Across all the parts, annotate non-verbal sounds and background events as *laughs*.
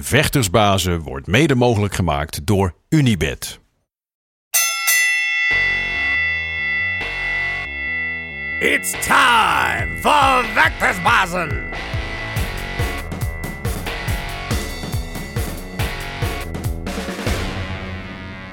Vechtersbazen wordt mede mogelijk gemaakt door Unibed. It's time for Vectorsbazen!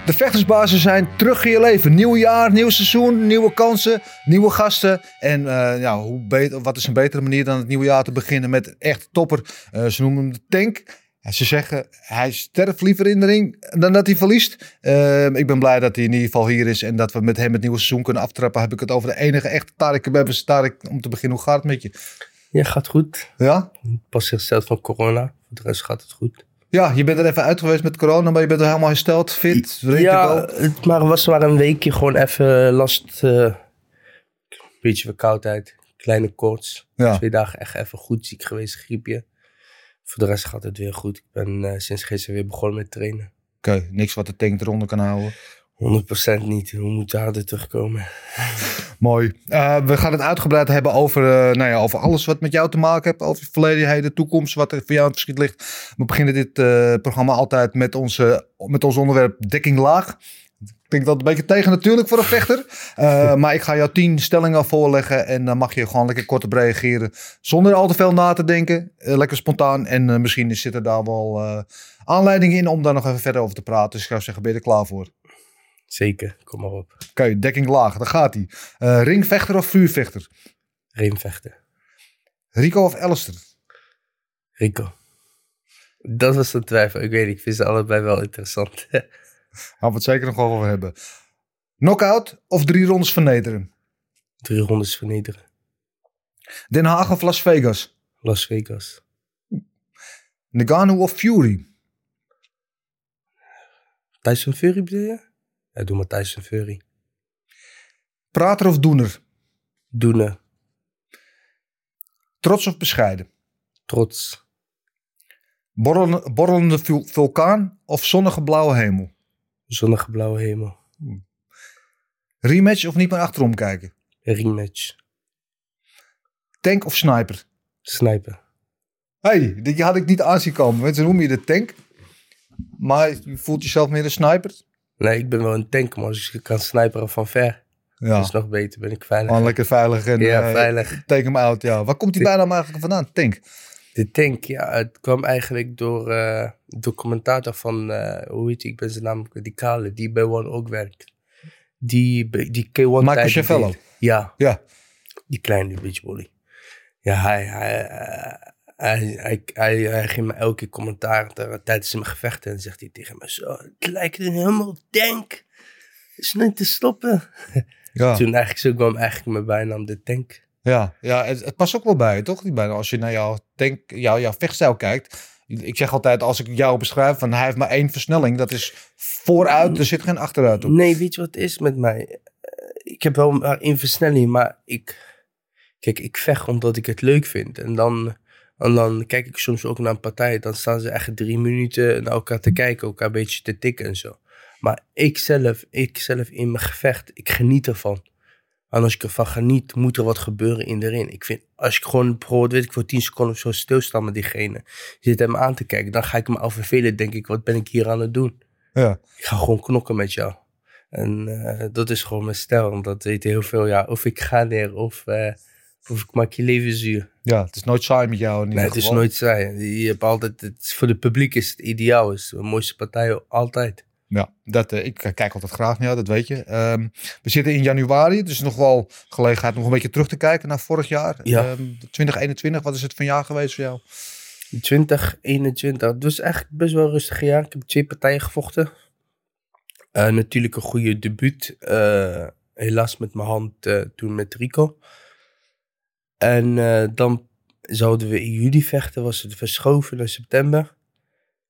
De vechtersbazen zijn terug in je leven. Nieuw jaar, nieuw seizoen, nieuwe kansen, nieuwe gasten. En eh, ja, hoe beter, wat is een betere manier dan het nieuwe jaar te beginnen met echt topper. Eh, ze noemen hem de tank. En ze zeggen, hij sterft liever in de ring dan dat hij verliest. Eh, ik ben blij dat hij in ieder geval hier is en dat we met hem het nieuwe seizoen kunnen aftrappen. Heb ik het over de enige echte Tarek Kebebes. Tarek, om te beginnen, hoe gaat het met je? Ja, gaat goed. Ja? Pas zichzelf van corona. Voor de rest gaat het goed. Ja, je bent er even uit geweest met corona, maar je bent er helemaal hersteld, fit. Ja, het maar was maar een weekje gewoon even last. Uh, een beetje verkoudheid, kleine koorts. Ja. Twee dagen echt even goed ziek geweest, griepje. Voor de rest gaat het weer goed. Ik ben uh, sinds gisteren weer begonnen met trainen. Oké, okay, niks wat de tank eronder kan houden. 100% niet. We moeten harder terugkomen. *laughs* Mooi. Uh, we gaan het uitgebreid hebben over, uh, nou ja, over alles wat met jou te maken heeft. Over verleden, heden, toekomst, wat er voor jou in het verschiet ligt. We beginnen dit uh, programma altijd met, onze, met ons onderwerp dekking laag. Ik denk dat een beetje tegen natuurlijk voor een vechter. *laughs* maar ik ga jou tien stellingen voorleggen. En dan mag je gewoon lekker kort op reageren. Zonder al te veel na te denken. lekker spontaan. En misschien zit er daar wel aanleiding in om daar nog even verder over te praten. Dus ik zou zeggen, ben je er klaar voor? Zeker, kom maar op. Oké, okay, dekking laag, daar gaat hij. Ringvechter of vuurvechter? Ringvechter. Rico of Alistair? Rico. Dat was een twijfel. Ik weet niet, ik vind ze allebei wel interessant. *laughs* Gaan we het zeker nog wel over hebben. Knockout of drie rondes vernederen? Drie rondes vernederen. Den Haag of Las Vegas? Las Vegas. Nagano of Fury? Tyson Fury bedoel je? Ja, doe maar Tyson Fury. Prater of doener? Doener. Trots of bescheiden? Trots. Borrelende, borrelende vulkaan of zonnige blauwe hemel? Zonnige blauwe hemel. Rematch of niet meer achterom kijken? Rematch. Tank of sniper? Sniper. hey, dit had ik niet aanzien komen. Mensen noemen je de tank. Maar je voelt jezelf meer een sniper? Nee, ik ben wel een tank, maar als ik kan sniperen van ver. Ja. Dat is nog beter, ben ik veilig. Gewoon lekker veilig en Ja, uh, veilig. take hem out. Ja. Waar komt die bijna eigenlijk vandaan? Tank. De tank, ja, het kwam eigenlijk door uh, de commentator van, uh, hoe heet hij, ik ben zijn naam, die Kale, die bij One ook werkt. Die, die K1 Michael. Ja. Ja. Die kleine bitchbolly. Ja, hij, hij, hij, hij, hij, hij ging me elke keer commentaar tijdens mijn gevechten en zegt hij tegen me zo, het lijkt een helemaal tank. Is niet te stoppen. Ja. Toen eigenlijk zo kwam eigenlijk mijn bijnaam de tank. Ja, ja het, past ook wel bij, toch? Als je naar jouw, tank, jouw, jouw vechtstijl kijkt. Ik zeg altijd, als ik jou beschrijf, van hij heeft maar één versnelling. Dat is vooruit, er zit geen achteruit op. Nee, weet je wat het is met mij? Ik heb wel maar één versnelling, maar ik... Kijk, ik vecht omdat ik het leuk vind. En dan, en dan kijk ik soms ook naar een partij. Dan staan ze echt drie minuten naar elkaar te kijken. Elkaar een beetje te tikken en zo. Maar ik zelf, ik zelf in mijn gevecht, ik geniet ervan. En als ik ervan geniet, moet er wat gebeuren in de ring. Ik vind, als ik gewoon bijvoorbeeld, weet ik, voor 10 seconden zo stilstaan met diegene. Zit hem aan te kijken, dan ga ik me al vervelen. Denk ik, wat ben ik hier aan het doen? Ja. Ik ga gewoon knokken met jou. En uh, dat is gewoon mijn stijl. En dat weten heel veel, ja, of ik ga neer of, uh, of ik maak je leven zuur. Ja, het is nooit saai met jou. In nee, het is nooit saai. Je hebt altijd, het voor de publiek is het ideaal. Het is de mooiste partij altijd. Ja, dat, uh, ik kijk altijd graag naar jou, dat weet je. Um, we zitten in januari, dus nog wel gelegenheid nog een beetje terug te kijken naar vorig jaar. Ja. Um, 2021, wat is het van jaar geweest voor jou? 2021, het was eigenlijk best wel een rustig jaar. Ik heb twee partijen gevochten. Uh, natuurlijk een goede debuut. Uh, helaas met mijn hand toen met Rico. En dan zouden we in juli vechten, was het verschoven naar september.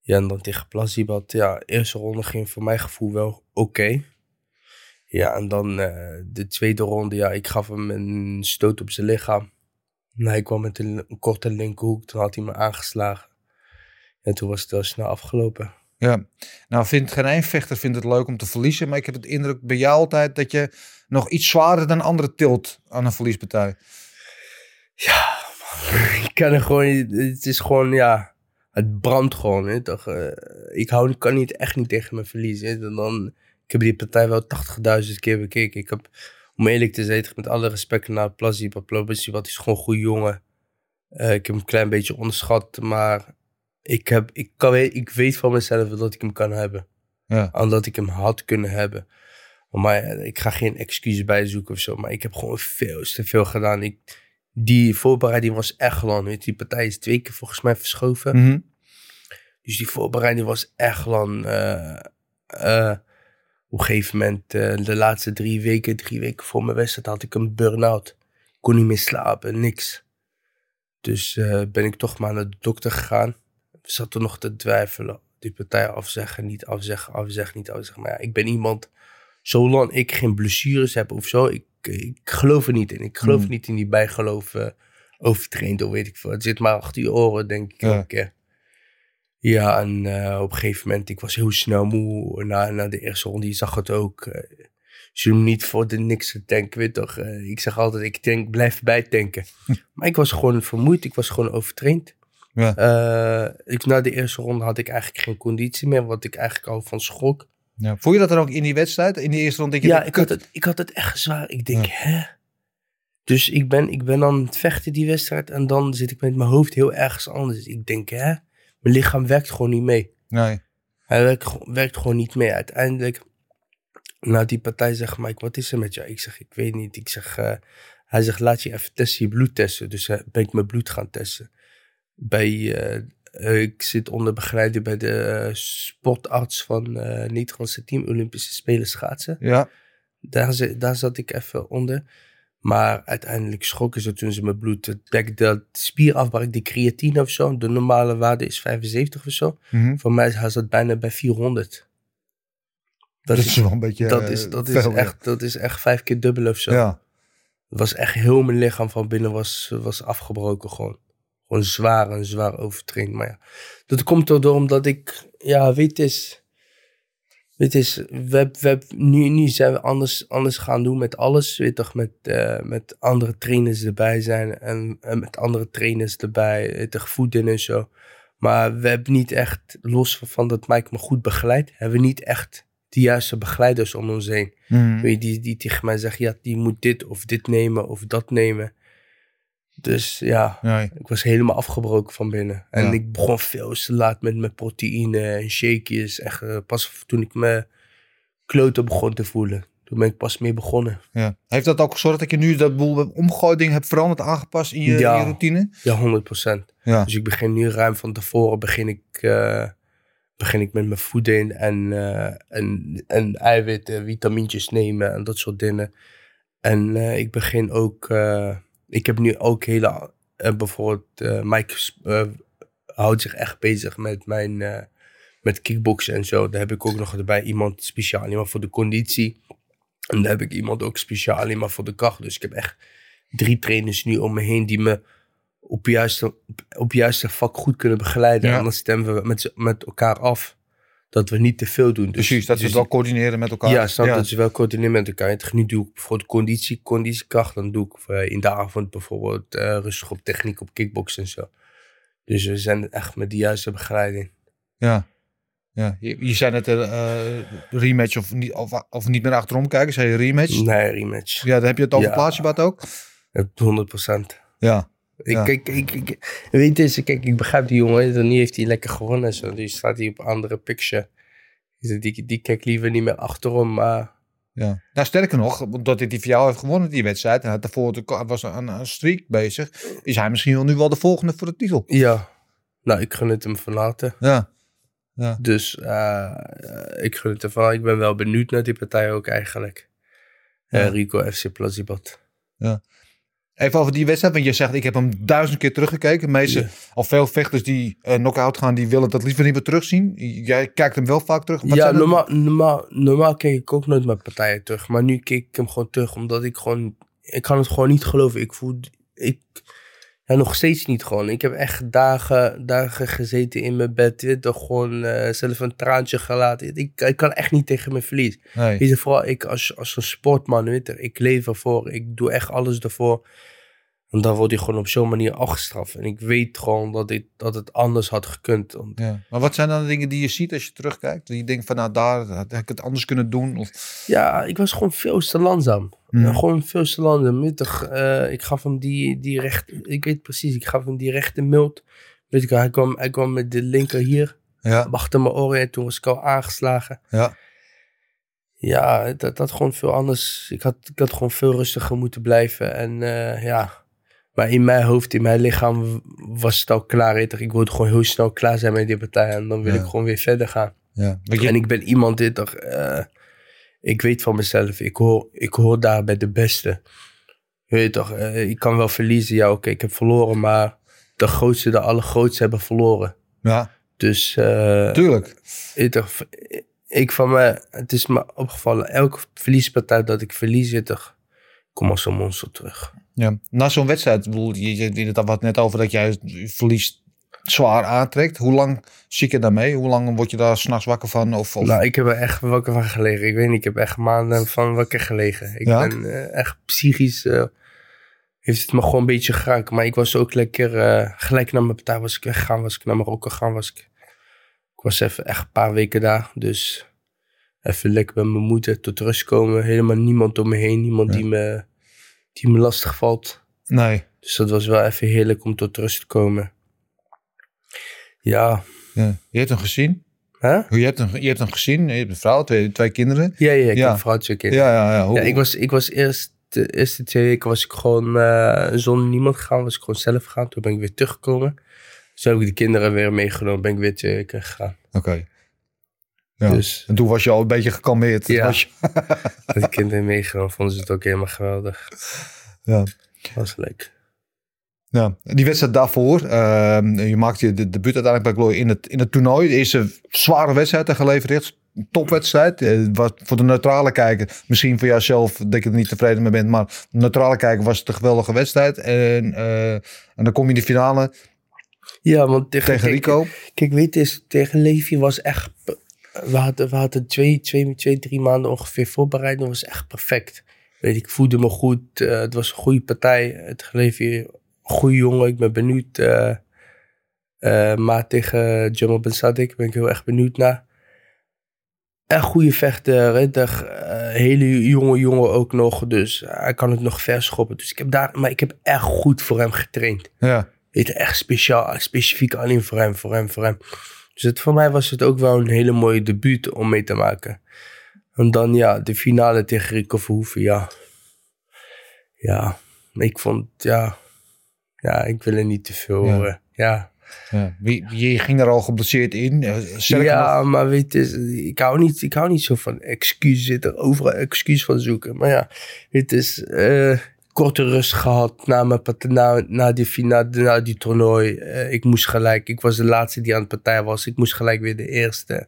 Ja, en dan tegen Plazibat. Ja, eerste ronde ging voor mijn gevoel wel oké. Okay. Ja, en dan uh, de tweede ronde, ja, ik gaf hem een stoot op zijn lichaam. En hij kwam met een, een korte linkerhoek, toen had hij me aangeslagen. En toen was het wel snel afgelopen. Ja, nou vindt geen één vechter vindt het leuk om te verliezen. Maar ik heb het indruk bij jou altijd dat je nog iets zwaarder dan anderen tilt aan een verliespartij. Ja, man. *laughs* ik kan er gewoon, het is gewoon, ja, het brandt gewoon. Je toch? Eh, ik hou, kan niet, echt niet tegen mijn verlies. Dan, ik heb die partij wel 80.000 keer bekeken. Ik heb, om eerlijk te zijn, met alle respect naar Plassi, Plobissi, wat is gewoon een goede jongen. Eh, ik heb hem een klein beetje onderschat, maar ik, heb, ik, kan, weet- ik weet van mezelf dat ik hem kan hebben. Ja. En dat ik hem had kunnen hebben. Maar ik ga geen excuses bijzoeken of zo. Maar ik heb gewoon veel te veel gedaan. Ik, die voorbereiding was echt lang. Weet je, die partij is twee keer volgens mij verschoven. Mhm. Dus die voorbereiding was echt lang. eh eh, op een gegeven moment, eh, de laatste drie weken, drie weken voor mijn wedstrijd, had ik een burn-out. Ik kon niet meer slapen, niks. Dus ben ik toch maar naar de dokter gegaan. We zaten nog te twijfelen. Die partij afzeggen, niet afzeggen, afzeggen, niet afzeggen. Maar ja, ik ben iemand, zolang ik geen blessures heb of zo, ik, ik geloof er niet in. Ik geloof Hmm. niet in die bijgeloof eh, overtraind of weet ik veel. Het zit maar achter je oren, denk ik Ja. elke keer. Ja, en eh, op een gegeven moment, ik was heel snel moe na, na de eerste ronde. Je zag het ook. eh je hem niet voor de niks te tanken, weet toch. Eh, ik zeg altijd, ik denk, blijf bijtanken. maar ik was gewoon vermoeid, ik was gewoon overtraind. Ja. Ik, na de eerste ronde had ik eigenlijk geen conditie meer, wat ik eigenlijk al van schrok. Ja. Voel je dat dan ook in die wedstrijd? In die eerste ronde? je, Ja, ik had, het, ik had het echt zwaar. Ik denk, hè? Dus ik ben, ik ben aan het vechten die wedstrijd en dan zit ik met mijn hoofd heel ergens anders. Ik denk, hè? Mijn lichaam werkt gewoon niet mee. Nee. Hij werkt, gewoon- werkt gewoon niet mee. Uiteindelijk, na die partij zegt Mike, wat is er met jou? Ik zeg, ik weet niet. Ik zeg, eh, hij zegt, laat je even testen, je bloed testen. Dus eh, ben ik mijn bloed gaan testen. Bij, eh, ik zit onder begeleiding bij de eh, sportarts van eh Nederlandse team Olympische Spelen schaatsen. Ja. Daar, daar zat ik even onder. Maar uiteindelijk schrokken ze toen ze mijn bloed. Het blijkt dat spierafbraak, die creatine of zo, de normale waarde is 75 of zo. Mhm. Voor mij was het bijna bij 400. Dat, is wel een beetje dat eh, is, dat is, veel, ja. echt, dat is echt vijf keer dubbel of zo. Ja. Het was echt heel mijn lichaam van binnen was, was afgebroken gewoon. Gewoon zwaar en zwaar overtraind. Maar ja, dat komt door omdat ik, ja, weet is, weet is, we, we, nu, nu zijn we anders, anders gaan doen met alles. Weet toch, met, eh, met andere trainers erbij zijn en, en met andere trainers erbij, weet toch, voeden en zo. Maar we hebben niet echt, los van dat Mike me goed begeleidt, hebben we niet echt de juiste begeleiders om ons heen. Mhm. Weet je, die, die tegen mij zeggen, ja, die moet dit of dit nemen of dat nemen. Dus ja, Nee. ik was helemaal afgebroken van binnen. En Ja. ik begon veel te laat met mijn proteïne en shakejes. Echt, pas toen ik me kloten begon te voelen. Toen ben ik pas mee begonnen. Ja. Heeft dat ook gezorgd dat je nu dat boel omgooid ding hebt veranderd, aangepast in je, Ja. in je routine? Ja, 100%. Ja. Dus ik begin nu ruim van tevoren begin ik, eh, begin ik met mijn voeding en, eh, en, en eiwitten, vitamintjes nemen en dat soort dingen. En eh, ik begin ook, ik heb nu ook hele, eh, bijvoorbeeld eh, Mike eh, houdt zich echt bezig met mijn, met kickboksen en zo. Daar heb ik ook nog erbij iemand speciaal, iemand voor de conditie. En daar heb ik iemand ook speciaal, alleen maar voor de kracht. Dus ik heb echt drie trainers nu om me heen die me op juiste, op, op juiste vak goed kunnen begeleiden. Ja. En dan stemmen we met, met elkaar af dat we niet te veel doen. Dus, Precies, dat ze dus het wel coördineren met elkaar. Ja, snap dat ze wel coördineren met elkaar. En Nu doe ik bijvoorbeeld conditie, conditiekracht. Dan doe ik eh, in de avond bijvoorbeeld eh, rustig op techniek, op kickbox en zo. Dus we zijn echt met de juiste begeleiding. Ja. ja. Je, je zei net eh rematch of niet, of, of niet meer achterom kijken, zei je rematch. Nee, rematch. Ja, dan heb je het over Ja. ook? Ja, 100 procent. Ja. Ik, Ja. kijk, ik, ik, weet je, kijk, ik begrijp die jongen. Dan nu heeft hij lekker gewonnen en zo. Die staat hij op andere picture. Die, die, die kijkt liever niet meer achterom, maar... Ja. Nou, sterker nog, omdat hij die voor jou heeft gewonnen, die wedstrijd, en hij had daarvoor was een, een streak bezig, is hij misschien wel nu wel de volgende voor de titel. Ja, nou, ik gun het hem van harte. Ja. Dus eh, eh, ik gun het hem van Ik ben wel benieuwd naar die partij ook eigenlijk. Eh, Ja. Rico FC Plazibat. Even over die wedstrijd, want je zegt, ik heb hem duizend keer teruggekeken. Meeste, Ja. al veel vechters die eh knock-out gaan, die willen dat liever niet meer terugzien. Jij kijkt hem wel vaak terug. Wat Ja, normaal, normaal, normaal keek ik ook nooit mijn partijen terug. Maar nu keek ik hem gewoon terug, omdat ik gewoon... Ik kan het gewoon niet geloven. Ik voel... Ik, ja, nog steeds niet gewoon. Ik heb echt dagen, dagen gezeten in mijn bed. Weet je, gewoon eh, zelf een traantje gelaten. Ik, ik kan echt niet tegen mijn verlies. Nee. Vooral ik als, als een sportman, weet ik leef ervoor. Ik doe echt alles ervoor. En dan word je gewoon op zo'n manier afgestraft. En ik weet gewoon dat, dit, dat het anders had gekund. Want Ja. Maar wat zijn dan de dingen die je ziet als je terugkijkt? Dat je denkt van nou daar had ik het anders kunnen doen. Of, Ja, ik was gewoon veel te langzaam. Hmm. Ja, gewoon veel te langzaam. Eh, ik gaf hem die, die recht... Ik weet precies, ik gaf hem die rechte mild. Weet ik hij kwam, hij kwam met de linker hier. ja, Achter mijn oren en toen was ik al aangeslagen. ja, Ja, dat had gewoon veel anders. Ik had, ik had gewoon veel rustiger moeten blijven. En eh, ja... Maar in mijn hoofd, in mijn lichaam was het al klaar. Ik wilde gewoon heel snel klaar zijn met die partij. En dan wil Ja. ik gewoon weer verder gaan. ja. Je, En ik ben iemand dit toch. eh, ik weet van mezelf, ik hoor, ik hoor daar bij de beste. Je weet toch, eh, ik kan wel verliezen. Ja, oké, ik heb verloren, maar de grootste, de allergrootste hebben verloren. ja, Dus, eh, tuurlijk. toch, ik van me, het is me opgevallen, elke verliespartij dat ik verlies, weet toch, ik kom als een monster terug. Ja. Na zo'n wedstrijd, je, je, het net over dat jij verlies zwaar aantrekt. Hoe lang zit je daarmee? Hoe lang word je daar s'nachts wakker van? Of, of... Nou, ik heb er echt wakker van gelegen. Ik weet niet, ik heb echt maanden van wakker gelegen. Ik Ja? ben eh, echt psychisch... eh, heeft het me gewoon een beetje geraakt. Maar ik was ook lekker... eh, gelijk naar mijn partij was ik weggegaan. Was ik naar Marokko gegaan. Was ik, ik was even echt een paar weken daar. Dus even lekker bij mijn moeder tot rust komen. Helemaal niemand om me heen. Niemand Ja. die, me, die me lastig valt. Nee. Dus dat was wel even heerlijk om tot rust te komen. Ja. Ja. Je hebt hem gezien. Hè? Je hebt hem, je hebt hem gezien. Je hebt een vrouw, twee, twee kinderen. Ja, ja, ik Ja. heb een vrouwtje kind. Ja, ja, ja. Hoe- Ja, ik was, ik was eerst, de eerste twee weken was ik gewoon eh, zonder niemand gegaan. Was ik gewoon zelf gegaan. Toen ben ik weer teruggekomen. Dus heb ik de kinderen weer meegenomen. Ben ik weer twee weken gegaan. Oké. Ja. Dus En toen was je al een beetje gekalmeerd. Ja. Was je- *laughs* met de kinderen meegenomen. Vonden ze het ook helemaal geweldig. ja. Was leuk. Ja, die wedstrijd daarvoor, ehm, je maakte je de debuut uiteindelijk bij Glory in het, in het toernooi. De eerste zware wedstrijd geleverd, topwedstrijd. Eh, wat voor de neutrale kijker, misschien voor jouzelf dat je er niet tevreden mee bent, maar de neutrale kijker was het een geweldige wedstrijd. En, eh, en dan kom je in de finale Ja, want tegen, Rico. Kijk, weet je, tegen Levi was echt... We hadden, we hadden twee, twee, twee, drie maanden ongeveer voorbereid. Dat was echt perfect. Weet ik voelde me goed. eh, het was een goede partij. Het Levi, goede jongen. Ik ben benieuwd. eh eh, maar tegen Jamal Ben Sadik ben ik heel erg benieuwd naar. Echt goede vechter. Hele jonge jongen ook nog. Dus hij kan het nog verschoppen. Dus ik heb daar... Maar ik heb echt goed voor hem getraind Ja, weet je, echt speciaal, specifiek alleen voor hem, voor hem, voor hem. Dus het, voor mij was het ook wel een hele mooie debuut om mee te maken. En dan ja, de finale tegen Rico Verhoeven, ja. Ja, ik vond, ja, ja, ik wil er niet te veel, Ja. ja. ja. je ging er al geblesseerd in. Eh, sterker ja, nog- maar weet je, ik hou niet, ik hou niet zo van excuses, zitten overal excuus van zoeken. Maar ja, het is eh, korte rust gehad na, mijn na, na, die, fina- na die toernooi. Eh, ik moest gelijk, ik was de laatste die aan het partij was. Ik moest gelijk weer de eerste.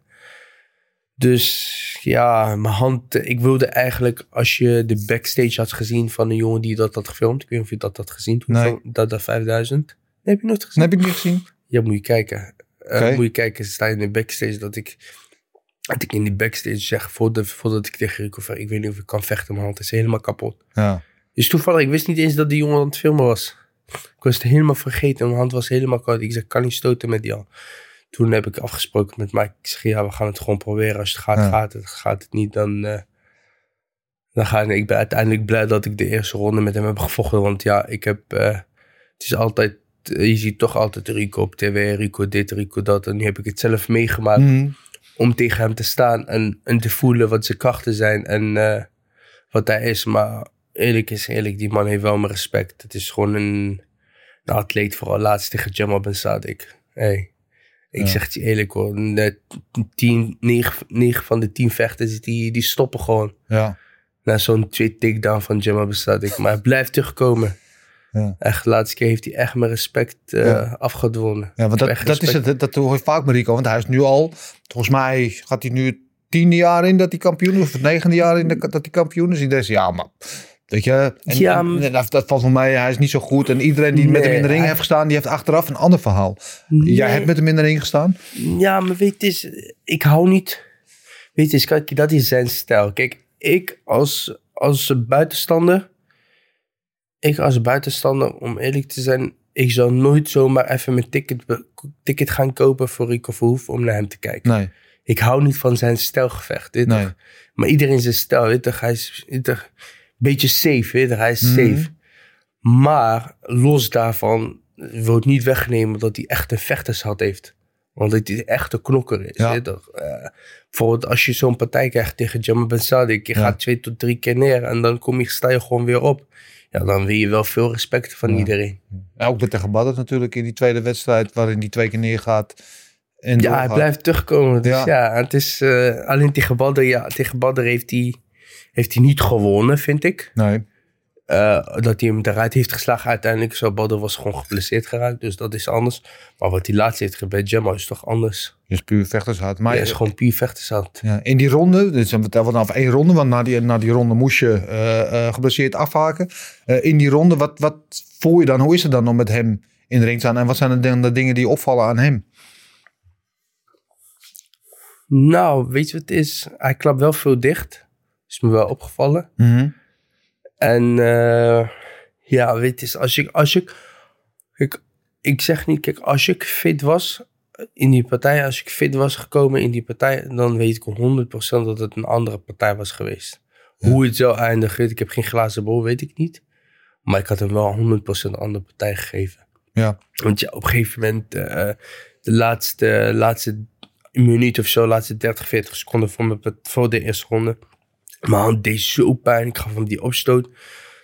Dus ja, mijn hand, ik wilde eigenlijk, als je de backstage had gezien van de jongen die dat had gefilmd. Ik weet niet of je dat had gezien toen, Nee. dat, dat 5000. Nee, heb je nooit gezien? Dat heb ik niet gezien. Ja, moet je kijken. Eh, moet je kijken, ze staan in de backstage dat ik, dat ik in die backstage zeg, voordat, voordat ik tegen Rico ik weet niet of ik kan vechten, mijn hand is helemaal kapot. Ja. Dus toevallig, ik wist niet eens dat die jongen aan het filmen was. Ik was het helemaal vergeten, mijn hand was helemaal koud. Ik zeg, ik kan niet stoten met die hand. Toen heb ik afgesproken met Mike. Ik zeg, ja, we gaan het gewoon proberen. Als het gaat, Ja. gaat het. Gaat het niet, dan... eh, dan ga ik, ik ben uiteindelijk blij dat ik de eerste ronde met hem heb gevochten. Want ja, ik heb... eh, het is altijd... eh, je ziet toch altijd Rico op tv. Rico dit, Rico dat. En nu heb ik het zelf meegemaakt Mhm. om tegen hem te staan en, en te voelen wat zijn krachten zijn en wat hij is. Maar eerlijk is eerlijk, die man heeft wel mijn respect. Het is gewoon een, een atleet, vooral laatst tegen Jamal Ben Sadik. Hey, ik Ja. zeg het je eerlijk hoor, de tien, negen, negen van de tien vechters die, die stoppen gewoon. Ja. Na zo'n twee takedown van Jamal Ben Sadik. Maar hij blijft terugkomen. Ja. Echt, de laatste keer heeft hij echt mijn respect eh, Ja. afgedwongen. Ja, want Ik dat, dat is het, dat hoor je vaak met Rico. Want hij is nu al, volgens mij gaat hij nu het tiende jaar in dat hij kampioen is. Of het negende jaar in dat hij kampioen is. Iedereen zegt, ja, maar weet je. En, Ja, en- dat, dat valt voor mij, hij is niet zo goed. En iedereen die met hem in de ring hij- heeft gestaan, die heeft achteraf een ander verhaal. Jij hebt met hem in de ring gestaan? Ja, maar weet je, eens, ik hou niet. Weet je, kijk, dat is zijn stijl. Kijk, ik als, als buitenstander. ik als buitenstander, om eerlijk te zijn, ik zou nooit zomaar even mijn ticket, ticket gaan kopen voor Rico Verhoeven om naar hem te kijken. Nee, Ik hou niet van zijn stijlgevecht. Nee. Maar iedereen zijn stijl, weet je toch? Hij is beetje safe, weet je? Hij is Mhm. safe. Maar los daarvan wil het niet wegnemen dat hij echt een vechtershad heeft. Want dat hij echt een knokker is. Ja. Eh, bijvoorbeeld als je zo'n partij krijgt tegen Jamal Ben Sadik. Je Ja. gaat twee tot drie keer neer en dan kom je, sta je gewoon weer op. Ja, dan wil je wel veel respect van Ja. iedereen. Ook met tegen Badr natuurlijk in die tweede wedstrijd, waarin die twee keer neergaat. En Ja, hij blijft terugkomen. Dus Ja. het is eh, alleen tegen Badr. Ja, tegen Badr heeft hij, heeft hij niet gewonnen, vind ik. Nee, Eh, dat hij hem eruit heeft geslagen. Uiteindelijk zo Badr was gewoon geblesseerd geraakt. Dus dat is anders. Maar wat hij laatst heeft bij Gemma is toch anders. is puur vechtershard. Maar Hij is gewoon puur vechtersand. ja, in die ronde, dus we tellen vanaf één ronde, want na die, na die ronde moest je eh, eh, geblesseerd afhaken. Eh, in die ronde, wat, wat voel je dan? Hoe is het dan om met hem in de ring te staan? En wat zijn dan de dingen die opvallen aan hem? Nou, weet je wat het is? Hij klapt wel veel dicht. Is me wel opgevallen. En eh, ja, weet je, als ik, als ik, kijk, ik zeg niet, kijk, als ik fit was in die partij, als ik fit was gekomen in die partij, dan weet ik 100% dat het een andere partij was geweest. Hoe het zou eindigen, ik heb geen glazen bol, weet ik niet. Maar ik had hem wel 100% een andere partij gegeven. Ja, Want ja, op een gegeven moment, eh, de laatste, laatste minuut of zo, laatste 30, 40 seconden voor, mijn, voor de eerste ronde. Mijn hand deed zo pijn. Ik gaf hem die opstoot.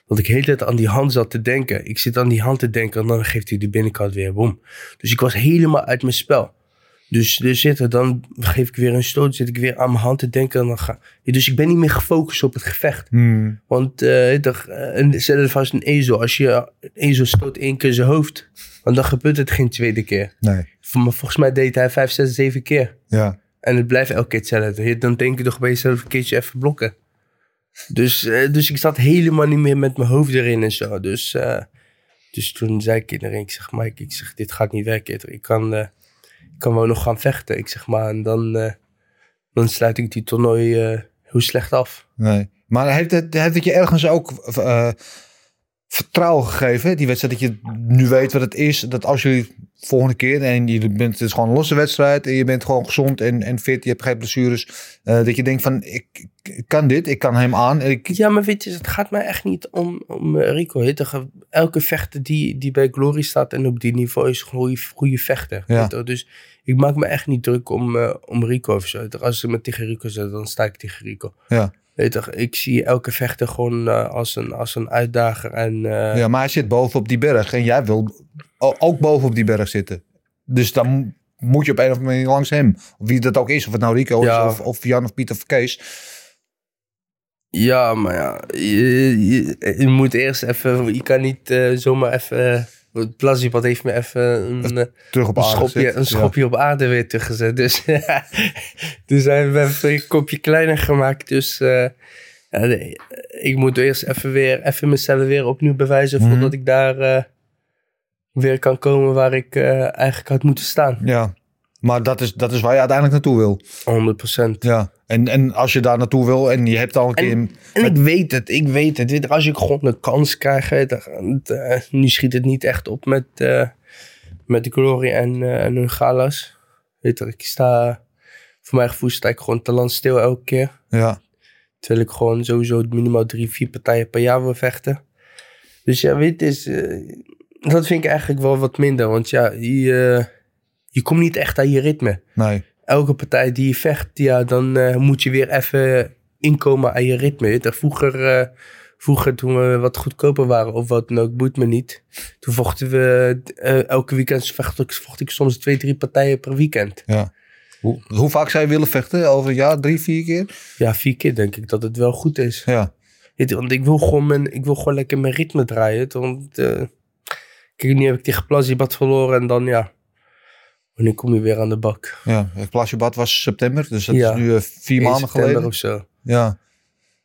Dat ik de hele tijd aan die hand zat te denken. Ik zit aan die hand te denken en dan geeft hij de binnenkant weer. Boom. Dus ik was helemaal uit mijn spel. Dus, dus zitten, dan geef ik weer een stoot. Zit ik weer aan mijn hand te denken. En dan ga, dus ik ben niet meer gefocust op het gevecht. Hmm. Want uh, uh, zelfs als een ezel. Als je een ezel stoot één keer zijn hoofd. Want dan gebeurt het geen tweede keer. nee, Maar volgens mij deed hij vijf, zes, zeven keer. ja. En het blijft elke keer hetzelfde. Dan denk je toch bij jezelf een keertje even blokken. Dus, uh, dus ik zat helemaal niet meer met mijn hoofd erin en zo. Dus, uh, dus toen zei ik iedereen, ik zeg Mike, ik zeg dit gaat niet werken. Ik kan, uh, ik kan wel nog gaan vechten. Ik zeg maar, en dan, dan sluit ik die toernooi heel slecht af. Nee. Maar heeft het, heeft het je ergens ook vertrouwen gegeven, die wedstrijd, dat je nu weet wat het is, dat als jullie volgende keer, en je bent, het is gewoon een losse wedstrijd, en je bent gewoon gezond en, en fit, je hebt geen blessures, uh, dat je denkt van, ik, ik, kan dit, ik kan hem aan. Ik... Ja, maar weet je, het gaat mij echt niet om, om uh, Rico. Elke vechter die, die bij Glory staat en op die niveau is een goede, goede vechter. Ja. Dus ik maak me echt niet druk om, uh, om Rico of zo. Als ze me tegen Rico zet, dan sta ik tegen Rico. Ja. Weet ik zie elke vechter gewoon uh, als, een, als een uitdager. En, uh, ja, maar hij zit boven op die berg en jij wil ook boven op die berg zitten. Dus dan moet je op een of andere manier langs hem. Wie dat ook is, of het nou Rico ja. is, of, of Jan of Pieter of Kees. Ja, maar ja, je, je, je moet eerst even, je kan niet uh, zomaar even... Het Plazipad heeft me even een, Terug op een aarde schopje, gezet, een schopje ja. op aarde weer teruggezet. Dus, *laughs* dus hij heeft een kopje kleiner gemaakt. Dus uh, ja, nee, ik moet eerst even weer even mezelf weer opnieuw bewijzen Mhm. voordat ik daar uh, weer kan komen waar ik uh, eigenlijk had moeten staan. Ja, maar dat is, dat is waar je uiteindelijk naartoe wil. 100%. Ja, en, en als je daar naartoe wil en je hebt al een keer... En, en ik weet het, ik weet het. Als ik gewoon een kans krijg, dan, uh, nu schiet het niet echt op met, uh, met de Glory en, uh, en hun galas. Weet je, ik sta, voor mijn gevoel sta ik gewoon te land stil elke keer. Ja. Terwijl ik gewoon sowieso minimaal drie, vier partijen per jaar wil vechten. Dus ja, weet je, is, dat vind ik eigenlijk wel wat minder. Want ja, je, je komt niet echt aan je ritme. Nee. Elke partij die je vecht, ja, dan uh, moet je weer even inkomen aan je ritme. Vroeger, uh, vroeger, toen we wat goedkoper waren of wat dan ook, boeit me niet. Toen vochten we uh, elke weekend, vocht ik, vocht ik soms twee, drie partijen per weekend. Ja. Hoe, hoe vaak zou je willen vechten? Over een jaar, drie, vier keer? Ja, vier keer denk ik dat het wel goed is. Ja. Want ik wil gewoon, mijn, ik wil gewoon lekker mijn ritme draaien. Want kijk, nu heb ik tegen Plazibat verloren en dan ja... Wanneer kom je weer aan de bak? Ja, Plasjebad was september, dus dat ja. is nu uh, vier maanden geleden. of zo. Ja.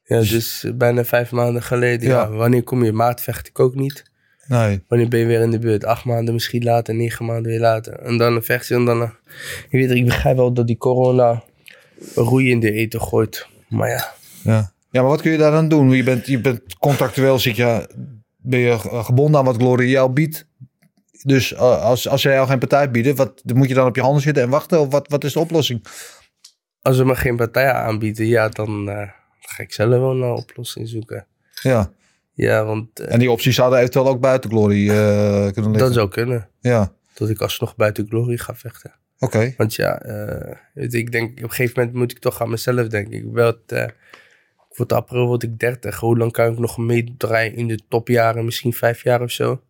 Ja, dus bijna vijf maanden geleden. Ja. ja. Wanneer kom je? Maart vecht ik ook niet. Nee. Wanneer ben je weer in de buurt? Acht maanden misschien later, negen maanden weer later. En dan een vechtje en dan... Een... Je weet, ik begrijp wel dat die corona roei in de eten gooit. Maar ja. Ja. Ja, maar wat kun je daar dan doen? Je bent, je bent contractueel, zit je ben je ge- gebonden aan wat Glory jou biedt. Dus eh, als, als zij jou geen partij bieden, wat, moet je dan op je handen zitten en wachten? Of wat, wat is de oplossing? Als ze me geen partijen aanbieden, ja, dan eh, ga ik zelf wel naar een oplossing zoeken. Ja. Ja, want eh, En die opties zouden eventueel ook buiten Glory kunnen liggen. dat zou kunnen. Ja, Dat ik alsnog buiten Glory ga vechten. oké. Want ja, weet ik denk op een gegeven moment moet ik toch aan mezelf denken. Ik eh, voor het april word ik 30. Hoe lang kan ik nog meedraaien in de topjaren? Misschien vijf jaar of zo.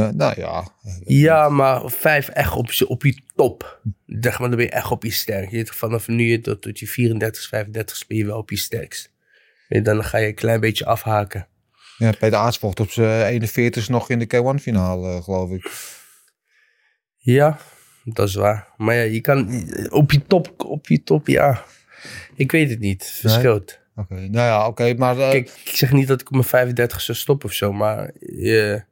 Ja, nou ja. Ja, maar vijf echt op, je- op je top. Zeg maar, dan ben je echt op je sterk. Je vanaf nu tot, tot je 34, 35 ben je wel op je sterkst. Je, dan ga je een klein beetje afhaken. ja Peter Aarts vocht op zijn 41 nog in de K1 finale, geloof ik. Ja, dat is waar. Maar ja, je kan op je top, op je top, ja. Ik weet het niet. Het verschilt. Oké, nou ja, oké. maar eh, Kijk, ik zeg niet dat ik op mijn 35 zou stoppen of zo, maar je,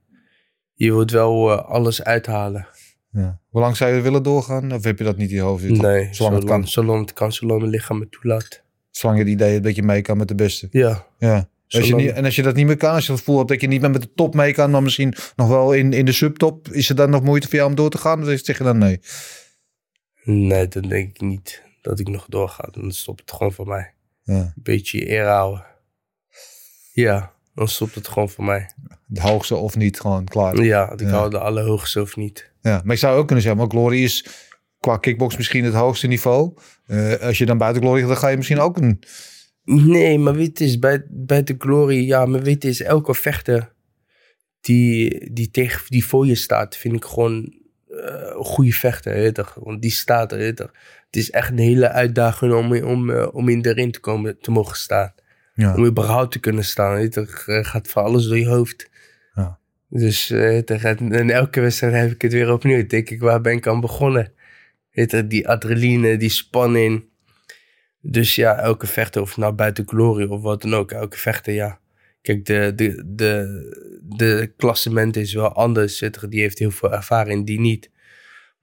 je wilt wel eh, alles uithalen. ja. hoe lang zou je willen doorgaan? Of heb je dat niet in je hoofd zitten? Nee, zolang het kan. zolang het kan, zolang mijn lichaam het toelaat. Zolang je het idee hebt dat je mee kan met de beste. Ja, Ja. Als je niet, en als je dat niet meer kan, als je het gevoel hebt dat je niet meer met de top mee kan, maar misschien nog wel in, in de subtop, is het dan nog moeite voor jou om door te gaan? Of zeg je dan nee? nee, dan denk ik niet dat ik nog doorga. Dan stopt het gewoon voor mij. Ja. Een beetje je eer houden. Ja, dan stopt het gewoon voor mij. Het hoogste of niet, gewoon klaar. Ja, ik Ja. hou de allerhoogste of niet. Ja, maar ik zou ook kunnen zeggen, maar Glory is qua kickbox misschien het hoogste niveau. Eh, als je dan buiten Glory gaat, dan ga je misschien ook een... Nee, maar weet is bij, bij de glory, ja, maar weet is elke vechter die, die, tegen, die voor je staat, vind ik gewoon eh, een goede vechter. Want die staat er. Het is echt een hele uitdaging om, om, eh, om in de ring te, komen, te mogen staan. Ja. Om überhaupt te kunnen staan. Weet? Er gaat van alles door je hoofd. Ja. Dus eh, je, en elke wedstrijd heb ik het weer opnieuw. Denk ik, waar ben ik aan begonnen? Weet die adrenaline, die spanning. Dus ja, elke vechter, of nou buiten glory of wat dan ook, elke vechter, ja. Kijk, de, de, de, de klassement is wel anders. Die heeft heel veel ervaring, die niet.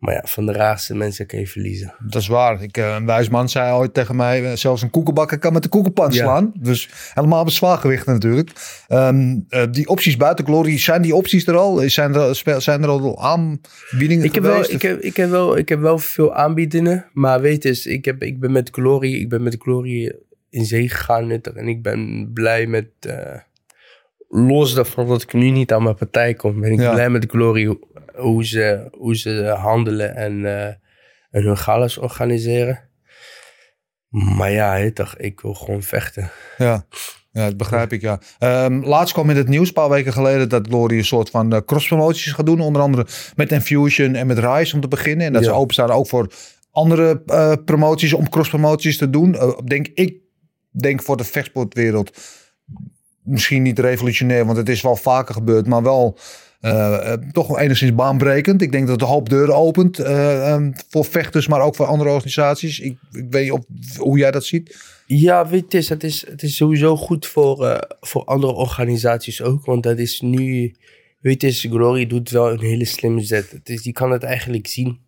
Maar ja, van de raarste mensen kan je verliezen. Dat is waar. Ik, eh, een wijs man zei ooit tegen mij, eh, zelfs een koekenbakker kan met de koekenpan Ja. slaan. Dus helemaal met zwaargewicht natuurlijk. Ehm, eh, die opties buiten Glory, zijn die opties er al? Zijn er, zijn er al aanbiedingen Ik heb, wel, ik, heb, ik, heb wel, ik heb wel veel aanbiedingen. Maar weet eens, ik, heb, ik ben met Glory, ik ben met Glory in zee gegaan. En ik ben blij met... eh, los daarvan dat ik nu niet aan mijn partij kom, ben ik Ja. blij met Glory hoe, ze, hoe ze handelen en, eh, en hun galas organiseren. Maar ja, je toch, ik wil gewoon vechten. Ja. Ja, dat begrijp ik, ja. Ehm, laatst kwam in het nieuws, een paar weken geleden, dat Glory een soort van eh, cross-promoties gaat doen. Onder andere met Infusion en met Rise om te beginnen. En dat Ja. ze openstaan ook voor andere eh, promoties, om cross-promoties te doen. Denk ik, denk voor de vechtsportwereld misschien niet revolutionair, want het is wel vaker gebeurd, maar wel eh, eh, toch wel enigszins baanbrekend. Ik denk dat het een hoop deuren opent eh, ehm, voor vechters, maar ook voor andere organisaties. Ik, ik weet niet of, hoe jij dat ziet. Ja, weet je, het is, het is, het is sowieso goed voor, voor andere organisaties ook. Want dat is nu, weet je, Glory doet wel een hele slimme zet. Het is, je kan het eigenlijk zien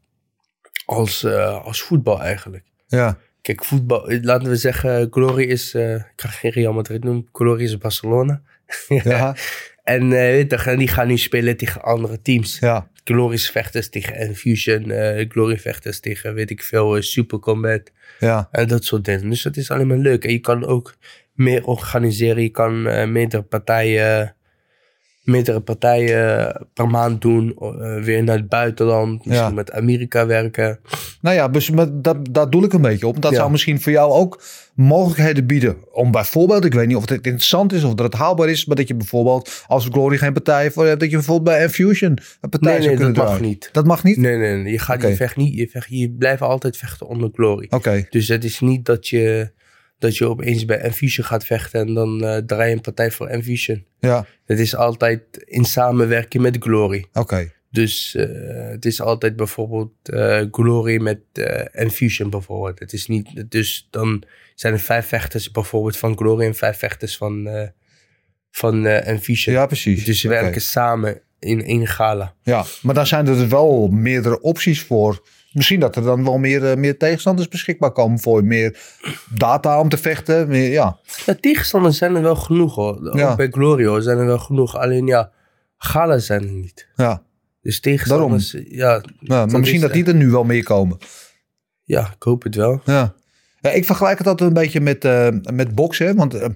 als, als voetbal eigenlijk. Ja, Kijk, voetbal, laten we zeggen, Glory is, ik ga geen Real Madrid noemen, Glory is Barcelona. *laughs* ja, En eh, weet je, en die gaan nu spelen tegen andere teams. ja. Glory's vechters tegen Infusion, eh Glory vechters tegen, weet ik veel, eh, Super Combat. ja. En dat soort dingen. Dus dat is alleen maar leuk. En je kan ook meer organiseren. Je kan meerdere partijen, meerdere partijen per maand doen. eh, weer naar het buitenland. Misschien Ja. met Amerika werken. Nou ja, dus met, dat, daar doel ik een beetje op. Dat Ja. zou misschien voor jou ook mogelijkheden bieden. Om bijvoorbeeld, ik weet niet of het interessant is of dat het haalbaar is, maar dat je bijvoorbeeld, als Glory geen partij voor hebt, dat je bijvoorbeeld bij Infusion een partij Nee, zou nee, kunnen dat mag niet. Dat mag niet? Nee, nee, nee. Je, gaat, je, vecht niet, je, vecht, je blijft altijd vechten onder glory. Oké, Dus het is niet dat je, dat je opeens bij Enfusion gaat vechten en dan eh, draai je een partij voor Enfusion. ja, Het is altijd in samenwerking met glory. oké. Dus eh, het is altijd bijvoorbeeld eh, Glory met Infusion bijvoorbeeld. Het is niet, dus dan zijn er vijf vechters bijvoorbeeld van Glory en vijf vechters van, van Infusion. Ja, precies. Dus ze werken samen in één gala. Ja, maar dan zijn er dus wel meerdere opties voor misschien dat er dan wel meer, eh, meer tegenstanders beschikbaar komen voor. Meer data om te vechten. Meer, ja. Ja, tegenstanders zijn er wel genoeg hoor. Ook Ja. bij Glorio zijn er wel genoeg. Alleen ja, gala zijn er niet. Ja. Dus tegenstanders, ja, Ja, maar misschien is, dat die er nu wel meer komen. ja, ik hoop het wel. Ja. ja ik vergelijk het altijd een beetje met, eh, met boksen. Want eh,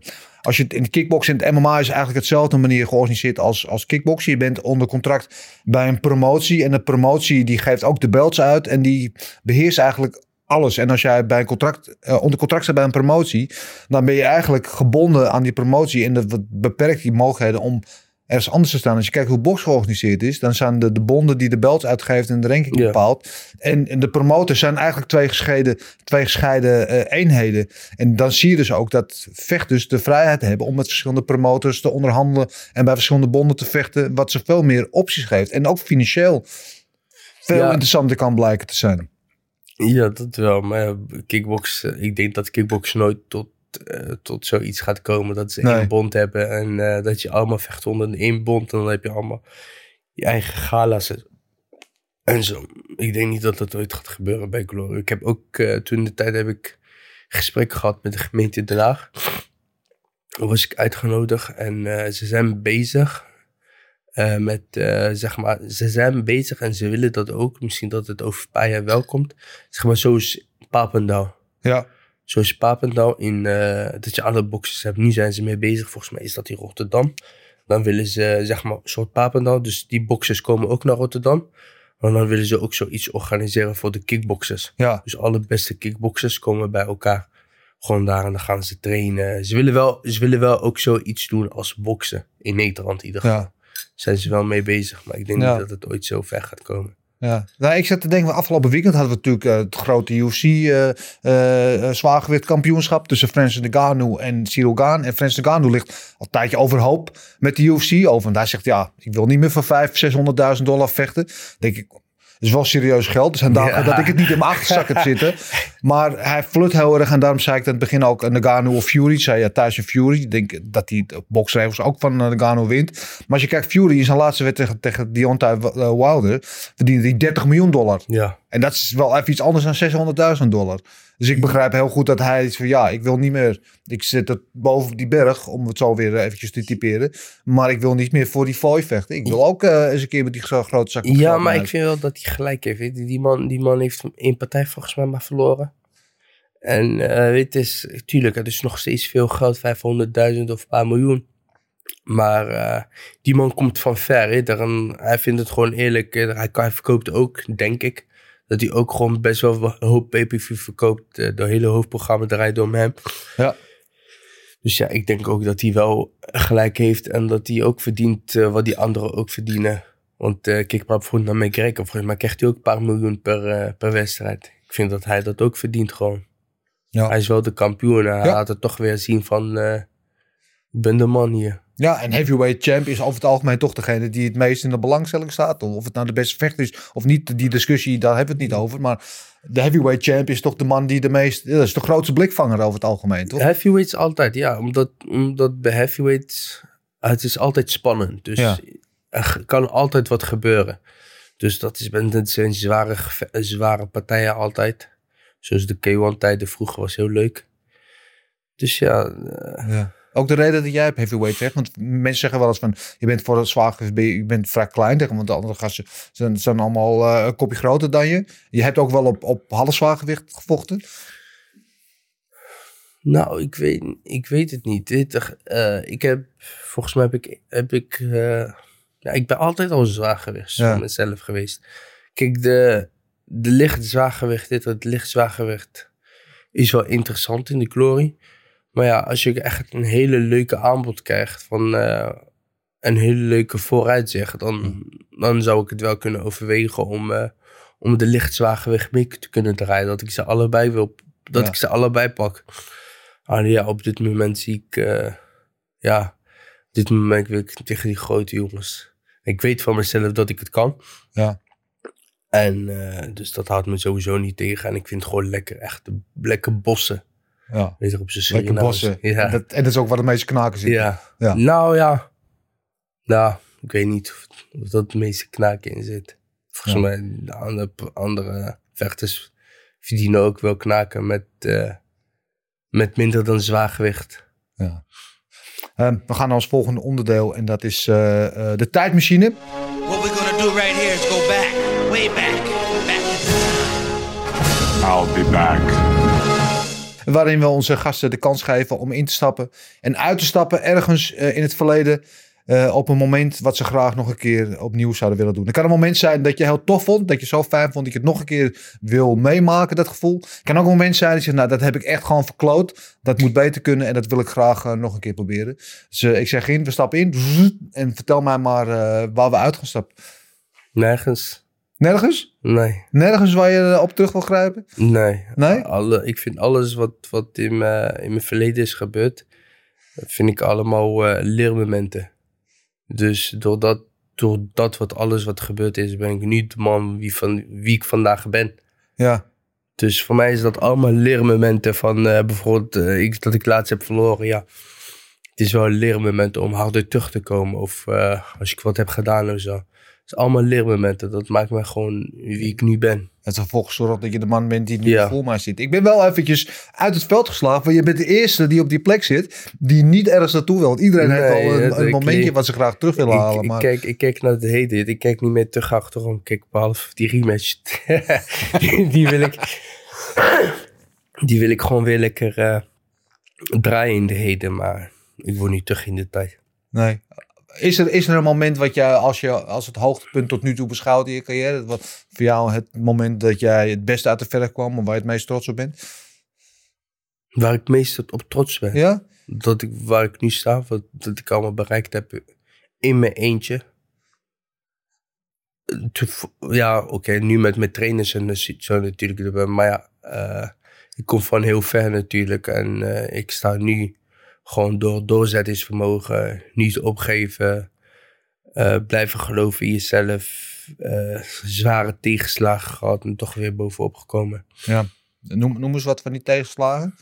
als je het in de kickboksen en het MMA is eigenlijk hetzelfde manier georganiseerd als, als kickboksen. Je bent onder contract bij een promotie. En de promotie die geeft ook de belts uit. En die beheerst eigenlijk alles. En als jij bij een contract, eh, onder contract staat bij een promotie. Dan ben je eigenlijk gebonden aan die promotie. En dat beperkt die mogelijkheden om ergens anders te staan. Als je kijkt hoe box georganiseerd is. Dan zijn de, de bonden die de belts uitgeeft en de ranking bepaalt. En, en de promotors zijn eigenlijk twee gescheiden, twee gescheiden eh, eenheden. En dan zie je dus ook dat vechters de vrijheid hebben om met verschillende promotors te onderhandelen. En bij verschillende bonden te vechten. Wat ze veel meer opties geeft. En ook financieel veel Ja. interessanter kan blijken te zijn. Ja, dat wel. Maar ja, kickbox, eh, ik denk dat kickbox nooit tot, eh, tot zoiets gaat komen. Dat ze Nee. één bond hebben en eh, dat je allemaal vecht onder één bond. En dan heb je allemaal je eigen gala's en zo. Ik denk niet dat dat ooit gaat gebeuren bij Glory. Ik heb ook, eh, toen de tijd heb ik gesprek gehad met de gemeente Den Haag. Daar was ik uitgenodigd en ze zijn bezig met, zeg maar, ze zijn bezig en ze willen dat ook. Misschien dat het over een paar jaar wel komt. Zeg maar, zoals Papendal. Ja, Zoals Papendal in, eh, dat je alle boxes hebt. Nu zijn ze mee bezig. Volgens mij is dat in Rotterdam. Dan willen ze, zeg maar, een soort Papendal. Dus die boxers komen ook naar Rotterdam. Maar dan willen ze ook zoiets organiseren voor de kickboxers. ja, Dus alle beste kickboxers komen bij elkaar. Gewoon daar en dan gaan ze trainen. Ze willen wel, ze willen wel ook zoiets doen als boksen. In Nederland in ieder geval. ja. Zijn ze wel mee bezig. Maar ik denk Ja. niet dat het ooit zo ver gaat komen. Ja, nou, ik zat te denken, afgelopen weekend hadden we natuurlijk eh, het grote UFC eh eh, eh, zwaargewicht kampioenschap tussen Francis Ngannou en Cyril Gane. En Francis Ngannou ligt al een tijdje overhoop met de UFC over. En hij zegt, ja, ik wil niet meer voor 500.000, 600.000 dollar vechten. denk ik, is wel serieus geld. Er zijn dagen Ja. dat ik het niet in mijn achterzak heb zitten. *laughs* Maar hij flut heel erg. En daarom zei ik aan het begin ook eh, Ngannou of Fury. Zei ja, Tyson Fury. Ik denk dat hij de boxregels ook van eh, Ngannou wint. Maar als je kijkt, Fury in zijn laatste wedstrijd tegen, tegen Deontay eh, Wilder... verdiende hij 30 miljoen dollar. Ja, En dat is wel even iets anders dan 600.000 dollar. Dus ik begrijp heel goed dat hij is van ja, ik wil niet meer. Ik zit het boven die berg om het zo weer eventjes te typeren. Maar ik wil niet meer voor die fooi vechten. Ik wil ook eh, eens een keer met die grote zak. ja maar ik vind wel dat hij gelijk heeft. Weet je. Die, man, die man heeft één partij volgens mij maar verloren. En weet je, het is, tuurlijk, het is nog steeds veel geld. 500.000 of een paar miljoen. Maar eh, die man komt van ver. Daarom, hij vindt het gewoon eerlijk. hij verkoopt ook, denk ik. Dat hij ook gewoon best wel een hoop pay-per-view verkoopt. eh, De hele hoofdprogramma draait om hem. Ja. Dus ja, ik denk ook dat hij wel gelijk heeft. En dat hij ook verdient eh, wat die anderen ook verdienen. Want eh, kijk maar bijvoorbeeld naar McGregor. Volgens mij krijgt hij ook een paar miljoen per, per wedstrijd. Ik vind dat hij dat ook verdient gewoon. Ja. Hij is wel de kampioen. En hij Ja. laat het toch weer zien van... ik ben de man hier. Ja, en heavyweight champ is over het algemeen toch degene die het meest in de belangstelling staat. Of het nou de beste vechter is of niet, die discussie, daar hebben we het niet over. Maar de heavyweight champ is toch de man die de meest, dat is de grootste blikvanger over het algemeen, toch? Heavyweights altijd, ja. Omdat, omdat bij heavyweights... Het is altijd spannend. Dus Ja. er kan altijd wat gebeuren. Dus dat is, het zijn zware, zware partijen altijd. Zoals de K1-tijden vroeger was heel leuk. Dus ja, eh, Ja. Ook de reden dat jij hebt heavyweight vecht. Want mensen zeggen wel eens van, je bent voor het ben je, bent vrij klein. tegen, Want de andere gasten zijn, zijn allemaal eh, een kopje groter dan je. Je hebt ook wel op, op half zwaargewicht gevochten. Nou, ik weet, ik weet het niet. Dit, eh, ik heb, volgens mij heb ik, heb ik, eh, ja, ik ben altijd al zwaar geweest, Ja. van mezelf geweest. Kijk, de, de licht zwaargewicht, dit, het licht zwaargewicht is wel interessant in de glory. Maar ja, als je echt een hele leuke aanbod krijgt van eh, een hele leuke vooruitzicht, dan, dan zou ik het wel kunnen overwegen om, eh, om de licht zwaargewicht mee te kunnen draaien. Dat ik ze allebei wil, dat Ja. ik ze allebei pak. Ah, ja, op dit moment zie ik, eh, ja, op dit moment wil ik tegen die grote jongens. Ik weet van mezelf dat ik het kan. Ja. En dus dat houdt me sowieso niet tegen. En ik vind het gewoon lekker, echt lekker bossen. Ja. Weet je, op zijn Lekker bossen. Ja. En, dat, en dat is ook waar de meeste knaken zitten. ja. Ja. Nou ja. Nou, ik weet niet of, of dat de meeste knaken in zit. Volgens Ja. mij de andere, andere vechters verdienen ook wel knaken met, eh, met minder dan zwaargewicht. Ja. Ehm, we gaan naar ons volgende onderdeel en dat is eh, eh, de tijdmachine. What we're gonna do right here is go back, way back, back I'll be back. Waarin we onze gasten de kans geven om in te stappen en uit te stappen ergens eh, in het verleden. eh, op een moment wat ze graag nog een keer opnieuw zouden willen doen. Het kan een moment zijn dat je heel tof vond. Dat je zo fijn vond dat je het nog een keer wil meemaken, dat gevoel. Het kan ook een moment zijn dat je zegt, nou dat heb ik echt gewoon verkloot. Dat moet beter kunnen en dat wil ik graag eh, nog een keer proberen. Dus ik zeg in, we stappen in. En vertel mij maar waar we uit gaan stappen. Nergens. Nergens? Nee. Nergens waar je eh, op terug wil grijpen? Nee. Nee? Alle, ik vind alles wat, wat in, mijn, in mijn verleden is gebeurd, vind ik allemaal eh, leermomenten. Dus doordat, doordat wat alles wat gebeurd is, ben ik nu de man wie, van, wie ik vandaag ben. Ja. Dus voor mij is dat allemaal leermomenten van eh, bijvoorbeeld eh, ik, dat ik laatst heb verloren. Ja, het is wel een leermoment om harder terug te komen. Of eh, als ik wat heb gedaan of zo. Het is allemaal leermomenten. Dat maakt mij gewoon wie ik nu ben. Het is ervoor gezorgd dat je de man bent die nu Ja. voor mij zit. Ik ben wel eventjes uit het veld geslagen. Want je bent de eerste die op die plek zit. Die niet ergens naartoe wil. Want iedereen heeft al een, ik- momentje wat ze graag terug willen Ik, halen. ik, Maar kijk, ik kijk naar het heden. Ik kijk niet meer terug achterom. Ik Kijk behalve die rematch. *laughs* die, die wil ik... Die wil ik gewoon weer lekker eh, draaien in de heden. Maar ik word niet terug in de tijd. nee. Is er, is er een moment wat je als, je als het hoogtepunt tot nu toe beschouwt in je carrière? Wat voor jou het moment dat jij het beste uit de verf kwam. Of waar je het meest trots op bent? Waar ik meest op trots ben. Ja? dat ik, waar ik nu sta, wat dat ik allemaal bereikt heb in mijn eentje. Ja, oké, nu met mijn trainers en zo- natuurlijk. Maar ja, eh, ik kom van heel ver natuurlijk. En eh, ik sta nu gewoon door doorzettingsvermogen, niet opgeven, eh, blijven geloven in jezelf. eh, zware tegenslagen gehad en toch weer bovenop gekomen. ja. Noem, noem eens wat van die tegenslagen.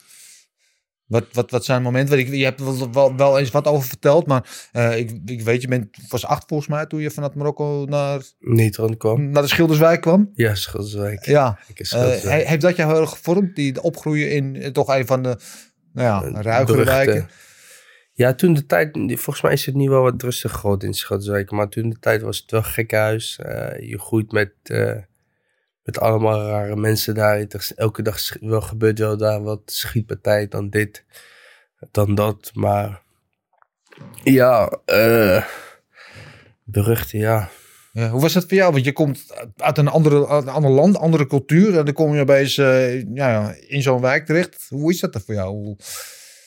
Wat, wat, wat zijn momenten? Ik, je hebt wel, wel, wel eens wat over verteld. Maar eh, ik, ik weet, je bent, was acht volgens mij toen je vanuit Marokko naar, Nederland kwam. naar de Schilderswijk kwam. Ja, Schilderswijk. Ja. Ik Schilderswijk. heeft dat jou heel erg gevormd? Die opgroeien in toch een van de nou ja, ruigere beruchte- wijken? Ja, toen de tijd, volgens mij is het nu wel wat rustig geworden in Schatswijk. Maar toen de tijd was het wel gek huis. Eh, je groeit met, eh, met allemaal rare mensen daar. Is Elke dag wel gebeurt wel daar wat schietpartij, dan dit, dan dat. Maar ja, eh beruchte, ja. Ja, hoe was dat voor jou? Want je komt uit een, andere, uit een ander land, andere cultuur. En dan kom je opeens eh, ja, in zo'n wijk terecht. Hoe is dat er voor jou?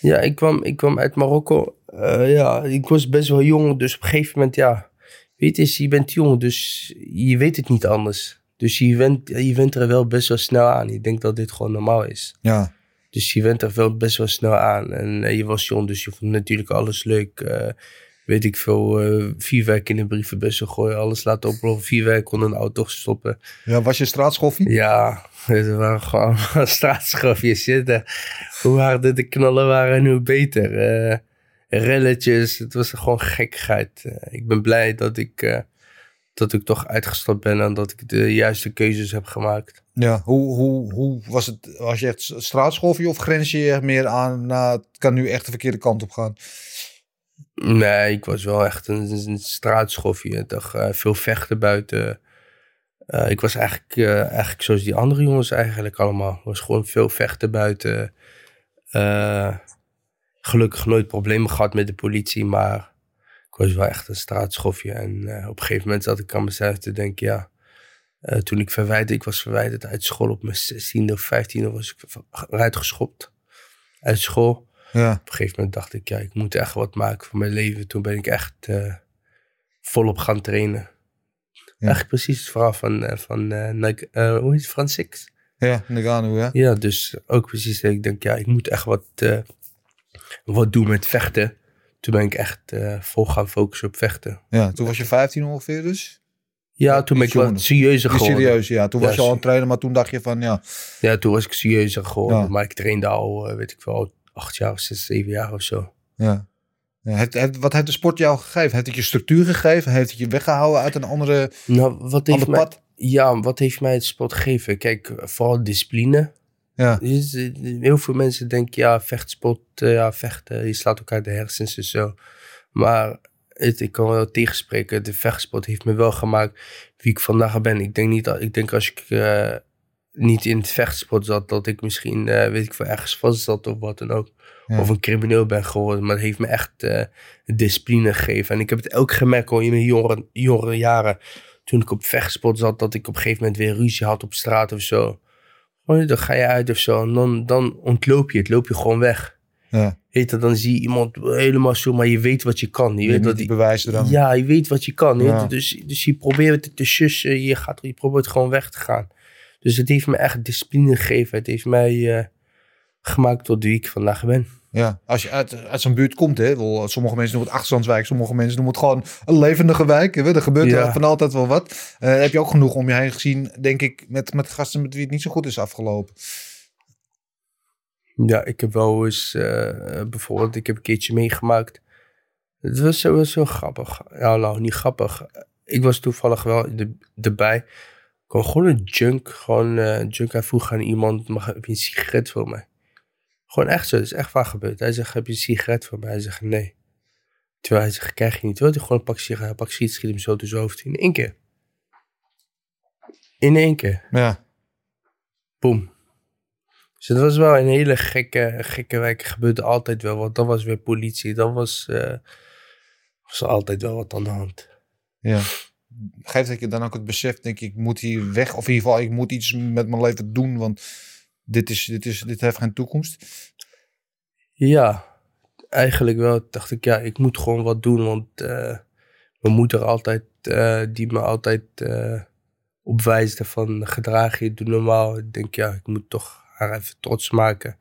Ja, ik kwam, ik kwam uit Marokko. Eh, ja, ik was best wel jong. Dus op een gegeven moment, ja. Weet je, je bent jong, dus je weet het niet anders. Dus je went, je went er wel best wel snel aan. Ik denk dat dit gewoon normaal is. Ja, Dus je went er wel best wel snel aan. En eh, je was jong, dus je vond natuurlijk alles leuk. Weet ik veel, eh vuurwerk in de brievenbussen gooien. Alles laten oplopen. Vuurwerk kon een auto stoppen. ja was je straatschoffie? Ja, *laughs* het waren gewoon *laughs* straatschofjes zitten. Hoe harder de knallen waren en hoe beter. Eh, relletjes, het was gewoon gekkigheid. Eh, ik ben blij dat ik, dat ik toch uitgestapt ben en dat ik de juiste keuzes heb gemaakt. Ja, hoe, hoe, hoe was het? Was je echt straatschoffie of grens je je meer aan? Nou, het kan nu echt de verkeerde kant op gaan. Nee, ik was wel echt een, een straatschofje. Toch eh, veel vechten buiten. Eh, ik was eigenlijk, eh, eigenlijk zoals die andere jongens eigenlijk allemaal. Ik was gewoon veel vechten buiten. Gelukkig nooit problemen gehad met de politie, maar ik was wel echt een straatschofje. En op een gegeven moment zat ik aan mezelf te denken, ja... toen ik verwijderd, ik was verwijderd uit school op mijn 16e of 15e was ik eruit geschopt. Uit school Ja, op een gegeven moment dacht ik, ja, ik moet echt wat maken voor mijn leven. Toen ben ik echt eh, volop gaan trainen. Eigenlijk precies het verhaal van, eh, van Nike- eh, hoe heet het, Frans Six? ja, Nagano, ja. Ja, dus ook precies. Ik denk, ja, ik moet echt wat, wat doen met vechten. Toen ben ik echt vol gaan focussen op vechten. Ja, toen was je 15 ongeveer dus. Ja, toen ben ik wat serieuzer geworden. serieus, ja. Toen was je al aan het trainen, maar toen dacht je van, ja, Ja, toen was ik serieuzer geworden. Ja. Maar ik trainde al, weet ik wel, acht jaar of zes, zeven jaar of zo. ja. heeft, heeft- wat heeft de sport jou gegeven? Heeft het je structuur gegeven? Heeft het je weggehouden uit een andere, Nou, wat heeft ander mij, pad? Ja, wat heeft mij het sport gegeven? Kijk, vooral discipline. Ja, Dus, eh, Heel veel mensen denken, ja, vechtsport, eh, ja, vechten, je slaat elkaar de hersens en zo. Maar het, ik kan wel tegenspreken, de vechtsport heeft me wel gemaakt wie ik vandaag ben. Ik denk niet, dat, ik denk als ik eh, niet in het vechtsport zat, dat ik misschien, eh, weet ik veel, ergens vast zat of wat dan ook. Ja. Of een crimineel ben geworden. Maar het heeft me echt eh, discipline gegeven. En ik heb het ook gemerkt al in mijn jongere, jongere jaren. Toen ik op vechtsport zat, dat ik op een gegeven moment weer ruzie had op straat of zo. Gewoon, dan ga je uit of zo. En dan, dan ontloop je het, loop je gewoon weg. ja. Weet je, dan zie je iemand helemaal zo, maar je weet wat je kan. Je Je weet die bewijzen dan. ja, je weet wat je kan. Ja. Dus, dus je probeert het te sussen, je, gaat, je probeert gewoon weg te gaan. Dus het heeft me echt discipline gegeven. Het heeft mij eh, gemaakt tot wie ik vandaag ben. Ja, als je uit, uit zo'n buurt komt, hè, wel, sommige mensen noemen het achterstandswijk, sommige mensen noemen het gewoon een levendige wijk. Hè, er gebeurt Ja. er van altijd wel wat. Eh, heb je ook genoeg om je heen gezien, denk ik, met, met gasten met wie het niet zo goed is afgelopen. Ja, ik heb wel eens, eh, bijvoorbeeld, ik heb een keertje meegemaakt. Het was zo grappig. Ja, nou, niet grappig. Ik was toevallig wel de, erbij. Gewoon, gewoon een junk. Gewoon een junk. Hij vroeg aan iemand, mag, heb je een sigaret voor mij? Gewoon echt zo. Dat is echt waar gebeurd. Hij zegt, heb je een sigaret voor mij? Hij zegt, nee. Terwijl hij zegt, krijg je niet. Terwijl hij gewoon een pak sigaret, pak sigaret schiet hem zo door zijn hoofd. In één keer. In één keer. Ja, Boom. Dus dat was wel een hele gekke, gekke wijk. Er gebeurde altijd wel wat. Dat was weer politie. Dat was, eh, was altijd wel wat aan de hand. ja. Geeft dat je dan ook het besef, denk ik, ik moet hier weg. Of in ieder geval, ik moet iets met mijn leven doen, want dit, is, dit, is, dit heeft geen toekomst. Ja, eigenlijk wel. Dacht ik, ja, ik moet gewoon wat doen. Want eh, mijn moeder altijd, eh, die me altijd eh opwijsde van gedraag je, doe normaal. Ik denk, ja, ik moet toch haar even trots maken.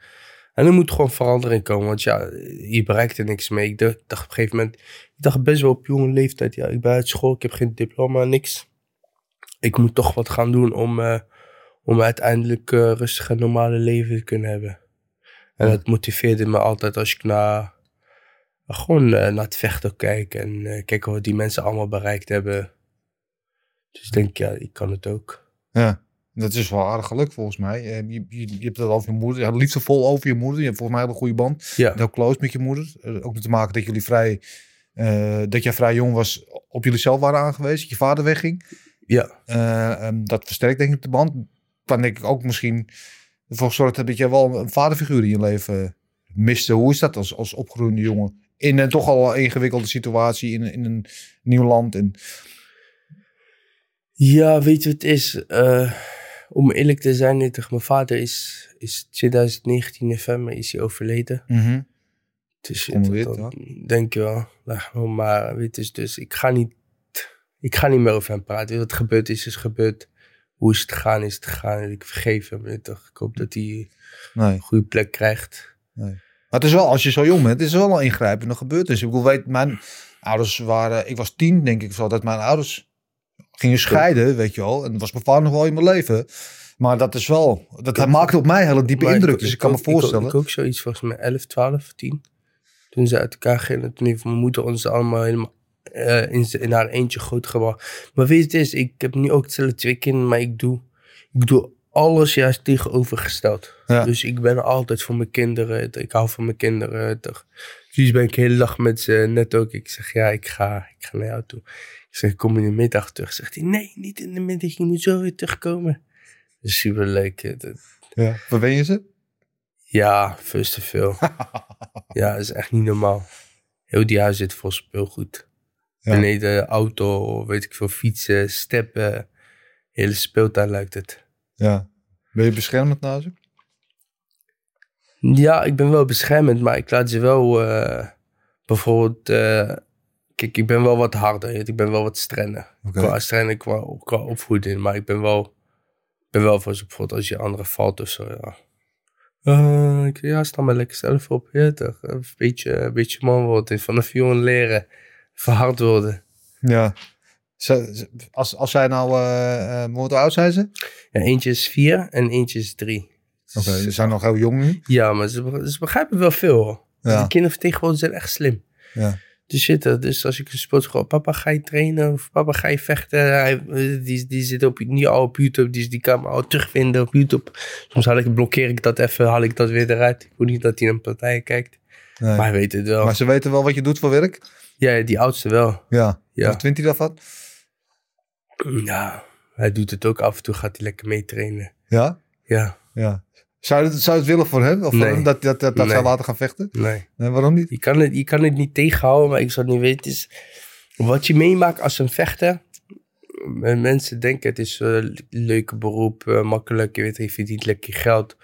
En er moet gewoon verandering komen. Want ja, je bereikt er niks mee. Ik dacht, op een gegeven moment, ik dacht best wel op jonge leeftijd. Ja, ik ben uit school, ik heb geen diploma, niks. Ik moet toch wat gaan doen om, eh, om uiteindelijk eh, rustig en normale leven te kunnen hebben. En dat motiveerde me altijd als ik naar, gewoon eh, naar het vechten kijk. En eh, kijk wat die mensen allemaal bereikt hebben. Dus ik denk, ja, ik kan het ook. Ja, dat is wel aardig geluk volgens mij. Eh, Je, je, je hebt het over je moeder, ja, liefdevol over je moeder. Je hebt volgens mij een hele goede band. Ja, Heel close met je moeder. Eh, Ook met te maken dat jullie vrij, eh, dat jij vrij jong was, op jullie zelf waren aangewezen. Dat je vader wegging. ja. Eh, en dat versterkt denk ik de band. Kan denk ik ook misschien ervoor gezorgd hebben dat jij wel een vaderfiguur in je leven miste. Hoe is dat als, als opgegroeide jongen? In een toch al ingewikkelde situatie, in, in een nieuw land. En, Ja, weet je het is? Om eerlijk te zijn, nee, tegen mijn vader is, is 2019 november is hij overleden. Dus het- weer, dat- denk je wel. Nou, maar weet je, dus ik ga niet, ik ga niet meer over hem praten. Wat gebeurd is, is gebeurd. Hoe is het gegaan, is het gegaan. Ik vergeef hem. weet toch? Ik hoop dat hij Nee. een goede plek krijgt. Maar het is wel, als je zo jong bent, het is wel een ingrijpende gebeurtenis. Ik bedoel, weet, mijn ouders waren, ik was tien denk ik zo, dat mijn ouders gingen scheiden, weet je wel. En dat was mijn vader nog wel in mijn leven. Maar dat is wel, dat maakte op mij hele diepe Maar indruk. dus ik kan me voorstellen. Ik, ook- ik ook zoiets, volgens mij 11, 12, 10. Toen ze uit elkaar gingen, toen heeft mijn moeder ons allemaal helemaal eh, in, in haar eentje grootgebracht. Maar weet je, het is, ik heb nu ook hetzelfde twee kinderen, maar ik doe, ik doe alles juist tegenovergesteld. Ja. Dus ik ben altijd voor mijn kinderen. Ik hou van mijn kinderen. Toch. Dus ben ik hele dag met ze. Net ook. Ik zeg, ja, ik ga, ik ga naar jou toe. Ik zeg, kom in de middag terug. Zegt hij, nee, niet in de middag. Je moet zo weer terugkomen. Dat is super leuk. ja. Waar ben je ze? Ja, first te veel. *laughs* ja, dat is echt niet normaal. Heel die huis zit vol speelgoed. Ja. Beneden auto, weet ik veel, fietsen, steppen. Hele speeltuin lijkt het. Ja. Ben je beschermend naar ze? Ja, ik ben wel beschermend, maar ik laat ze wel eh, bijvoorbeeld... eh, kijk, ik ben wel wat harder. Ik ben wel wat strenger. Oké. Qua strenger, qua, qua opvoeding. Maar ik ben wel, ben wel voor bijvoorbeeld als je andere valt of zo, ja. Eh, ik, ja, sta maar lekker zelf op. Ja, toch? Een beetje, een beetje man worden. Vanaf jong leren. Verhard worden. Ja. Ze- ze- als, als zij nou, eh, hoe oud zijn ze? Ja, eentje is vier en eentje is drie. Oké, ze zijn nog heel jong nu. Ja, maar ze, be- ze begrijpen wel veel. hoor. Ja. Die kinderen van tegenwoordig zijn echt slim. Ja. Dus zitten. Dus als ik een sportschool, papa ga je trainen of papa ga je vechten. Hij, eh, die, die zit op, niet al op YouTube, die, die kan me al terugvinden op YouTube. Soms haal ik, blokkeer ik dat even, haal ik dat weer eruit. Ik wil niet dat hij naar partijen kijkt. Nee. Maar hij weet het wel. Maar ze weten wel wat je doet voor werk? ja, die oudste wel. Ja. Ja. Wat vindt hij daarvan? Ja, hij doet het ook af en toe, gaat hij lekker mee trainen. Ja? Ja, Ja. Zou je het, zou je het willen voor hem? Of voor hem dat, dat, dat, dat Nee. zou laten gaan vechten? nee. Nee, waarom niet? Je kan, het, je kan het niet tegenhouden, maar ik zou het niet weten. Is, wat je meemaakt als een vechter. Mensen denken het is een leuke beroep, eh, makkelijk, je weet, je verdient lekker geld.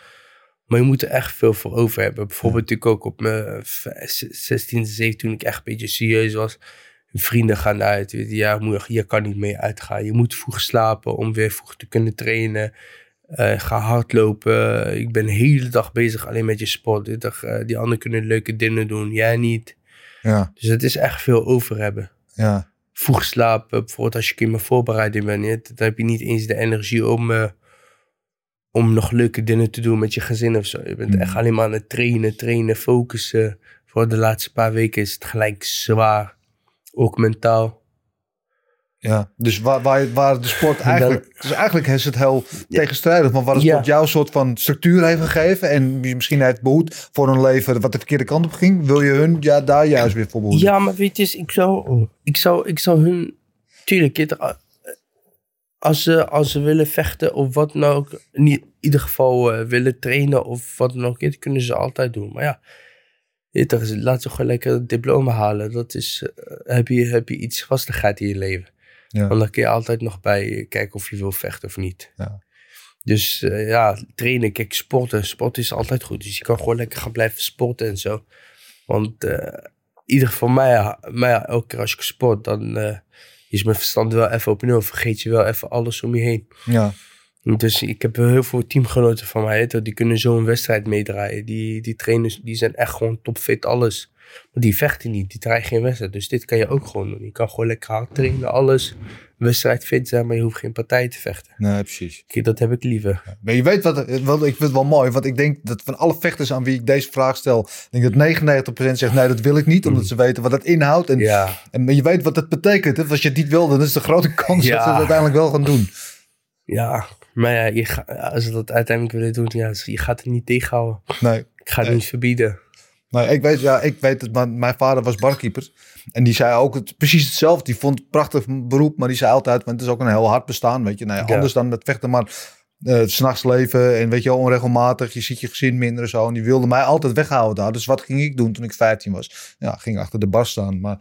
Maar je moet er echt veel voor over hebben. Bijvoorbeeld ik ook op mijn 16, 17, toen ik echt een beetje serieus was. Vrienden gaan uit, weet je, ja, je kan niet mee uitgaan. Je moet vroeg slapen om weer vroeg te kunnen trainen. Eh, ga hardlopen. Ik ben de hele dag bezig alleen met je sport. Eh, die anderen kunnen leuke dingen doen, jij niet. Ja, Dus het is echt veel over hebben. ja. Vroeg slapen, bijvoorbeeld als je in mijn voorbereiding bent, dan heb je niet eens de energie om, eh, om nog leuke dingen te doen met je gezin of zo. Je bent Hmm. echt alleen maar aan het trainen, trainen, focussen. Voor de laatste paar weken is het gelijk zwaar. Ook mentaal. Ja, dus waar, waar, waar de sport *laughs* eigenlijk... Dus eigenlijk is het heel tegenstrijdig. Maar waar de Ja. sport jou een soort van structuur heeft gegeven... en misschien heeft behoed voor een leven wat de verkeerde kant op ging... wil je hun ja, daar juist weer voor behoeden. Ja, maar weet je, eens, ik zou, ik zou, ik zou hun, tuurlijk, eh, als ze, als ze willen vechten of wat dan ook, in ieder geval eh, willen trainen of wat dan ook, dat kunnen ze altijd doen. Maar ja, je laat ze gewoon lekker het diploma halen. Dat is, eh, heb, je, heb je iets vastigheid in je leven. Ja. Want dan kun je altijd nog bij kijken of je wil vechten of niet. Ja. Dus eh, ja, trainen, kijk, sporten. Sport is altijd goed. Dus je kan gewoon lekker gaan blijven sporten en zo. Want in ieder geval mij, mij, elke keer als ik sport, dan eh, is mijn verstand wel even op nul. Vergeet je wel even alles om je heen. Ja, Dus ik heb heel veel teamgenoten van mij, die kunnen zo een wedstrijd meedraaien. Die, die trainers, die zijn echt gewoon topfit, alles. Maar die vechten niet, die draaien geen wedstrijd. Dus dit kan je ook gewoon doen. Je kan gewoon lekker hard trainen, alles. Wedstrijd fit zijn, maar je hoeft geen partij te vechten. nee, precies. Kijk, dat heb ik liever. Maar je weet wat, wat, ik vind het wel mooi, want ik denk dat van alle vechters aan wie ik deze vraag stel, denk dat 99% zegt nee, dat wil ik niet, omdat ze weten wat dat inhoudt. En, Ja, en je weet wat dat betekent. Hè? Als je het niet wil, dan is de grote kans Ja. dat ze het uiteindelijk wel gaan doen. ja. Maar ja, je ga, als ze dat uiteindelijk willen doen, ja, je gaat het niet tegenhouden. Nee. Ik ga het Nee. niet verbieden. Nou, ik weet, ja, ik weet het, maar mijn vader was barkeeper. En die zei ook het, precies hetzelfde. Die vond het een prachtig beroep, maar die zei altijd, want het is ook een heel hard bestaan, weet je. Nou ja, Ja. Anders dan het vechten, maar s s'nachts leven en weet je onregelmatig. Je ziet je gezin minder en zo. En die wilde mij altijd weghouden daar. Dus wat ging ik doen toen ik 15 was? Ja, ging achter de bar staan. Maar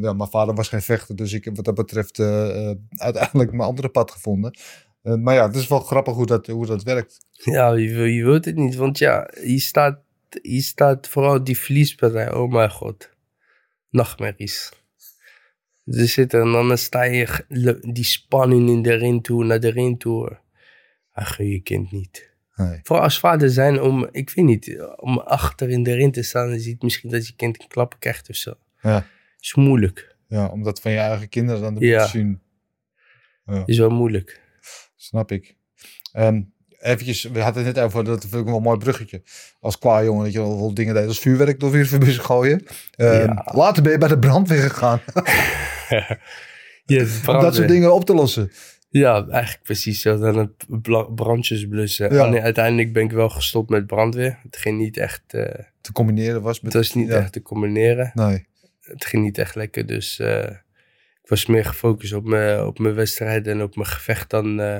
ja, mijn vader was geen vechter, dus ik heb wat dat betreft eh, uiteindelijk mijn andere pad gevonden. Maar ja, het is wel grappig hoe dat, hoe dat werkt. Ja, je, wil- je wilt het niet, want ja, hier staat, hier staat vooral die verliespartij. Oh mijn god. Nachtmerries. Er zit en dan sta je die spanning in de ring toe, naar de ring toe. Hij gun je kind niet. Nee. Vooral als vader zijn om, ik weet niet, om achter in de ring te staan en ziet misschien dat je kind een klap krijgt of zo. Ja. Is moeilijk. Ja, om dat van je eigen kinderen dan te Ja. zien. Is wel moeilijk. Snap ik. Ehm eventjes, we hadden het net over, dat vind ik wel een mooi bruggetje. Als qua jongen, dat je wel veel dingen deed als vuurwerk door weer verbissen gooien. Ehm, Ja. Later ben je bij de brandweer gegaan *laughs* Ja, *laughs* om dat soort dingen op te lossen. Ja, eigenlijk precies. zo. Dan het brandjes blussen. Ja. Uiteindelijk ben ik wel gestopt met brandweer. Het ging niet echt, eh, Te combineren was met... het was niet ja. echt te combineren. Nee. Het ging niet echt lekker. Dus eh, ik was meer gefocust op mijn, op mijn wedstrijd en op mijn gevecht dan, eh,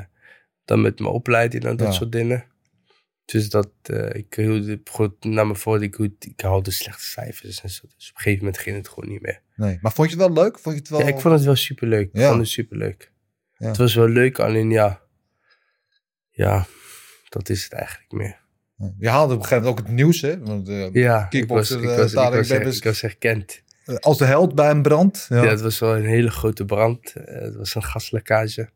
dan met mijn opleiding en dat Ja. soort dingen. Dus dat, eh, ik hield goed naar me voor. Ik, hield- ik haalde slechte cijfers en zo. Dus op een gegeven moment ging het gewoon niet meer. nee. Maar vond je het wel leuk? Vond je het wel... Ja, ik vond het wel superleuk. Ik Ja. vond het superleuk. Ja. Het was wel leuk, alleen ja. Ja, dat is het eigenlijk meer. Je haalde op een gegeven moment ook het nieuws, hè? Want, eh, Ja, ik was, ik eh, was, ik was, ik was herkend. als de held bij een brand. Ja. Ja. het was wel een hele grote brand. Het was een gaslekkage.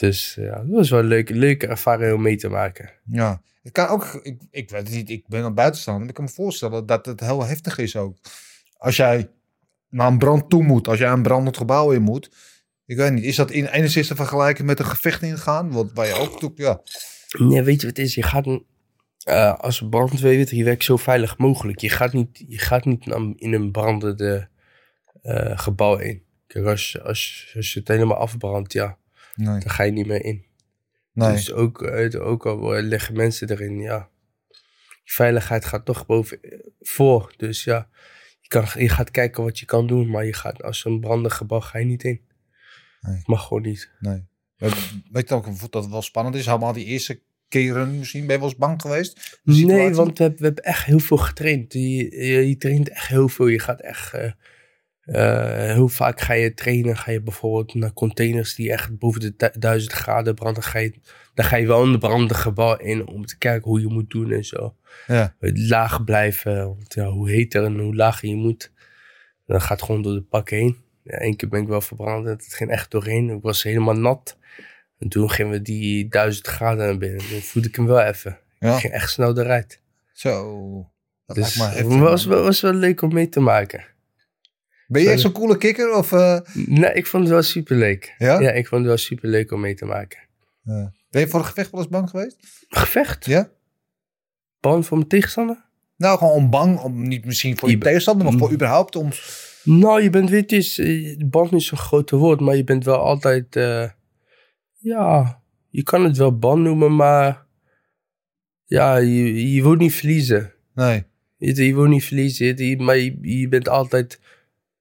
Dus ja, het was wel een leuke, leuke ervaring om mee te maken. Ja, het kan ook, ik, ik weet het niet, ik ben aan buitenstaander, maar ik kan me voorstellen dat het heel heftig is ook. Als jij naar een brand toe moet, als jij een brandend gebouw in moet, ik weet niet, is dat in enigszins te vergelijken met een gevecht ingaan? Want waar je ook ja. Ja, weet je wat het is? Je gaat een- eh, als brandweer, je, werkt zo veilig mogelijk. Je gaat niet, je gaat niet in een brandende eh, gebouw in. Kijk, als, als, als je het helemaal afbrandt, ja, Nee. dan ga je niet meer in. nee. Dus ook, ook al liggen mensen erin, ja. Veiligheid gaat toch boven voor. Dus ja, je, kan, je gaat kijken wat je kan doen. Maar je gaat, als een brandig gebouw ga je niet in. Nee. Mag gewoon niet. nee. We- Weet je ook dat het wel spannend is? Allemaal die eerste keren misschien. Ben je wel eens bang geweest? Nee, want we, hebben- we hebben echt heel veel getraind. Je, je, je traint echt heel veel. Je gaat echt... eh, eh, heel vaak ga je trainen. Ga je bijvoorbeeld naar containers die echt boven de du- 1000 graden branden. Dan ga je, dan ga je wel in de brandende gebouw in om te kijken hoe je moet doen en zo. Ja. laag blijven. Want ja, hoe heter en hoe lager je moet. Dan gaat het gewoon door de pak heen. Ja, Eén keer ben ik wel verbrand. en Het ging echt doorheen. Ik was helemaal nat. En toen gingen we die duizend graden naar binnen. Toen voelde ik hem wel even. Ja. Ik ging echt snel eruit. Zo. Dat Dus lijkt me het heftig, was, wel, was wel leuk om mee te maken. Ben je echt zo'n coole kikker? Of, eh, Nee, ik vond het wel super leuk. Ja? Ja, ik vond het wel super leuk om mee te maken. ja. Ben je voor een gevecht wel eens bang geweest? Gevecht? Ja? Band voor mijn tegenstander? Nou, gewoon om bang. Om, niet misschien voor je Je- tegenstander, maar voor überhaupt om... Nou, je bent, weet je, eh, band is een grote woord, maar je bent wel altijd, eh, ja, je kan het wel band noemen, maar ja, je, je wilt niet verliezen. Nee. Je, je wilt niet verliezen, je- maar je, je bent altijd,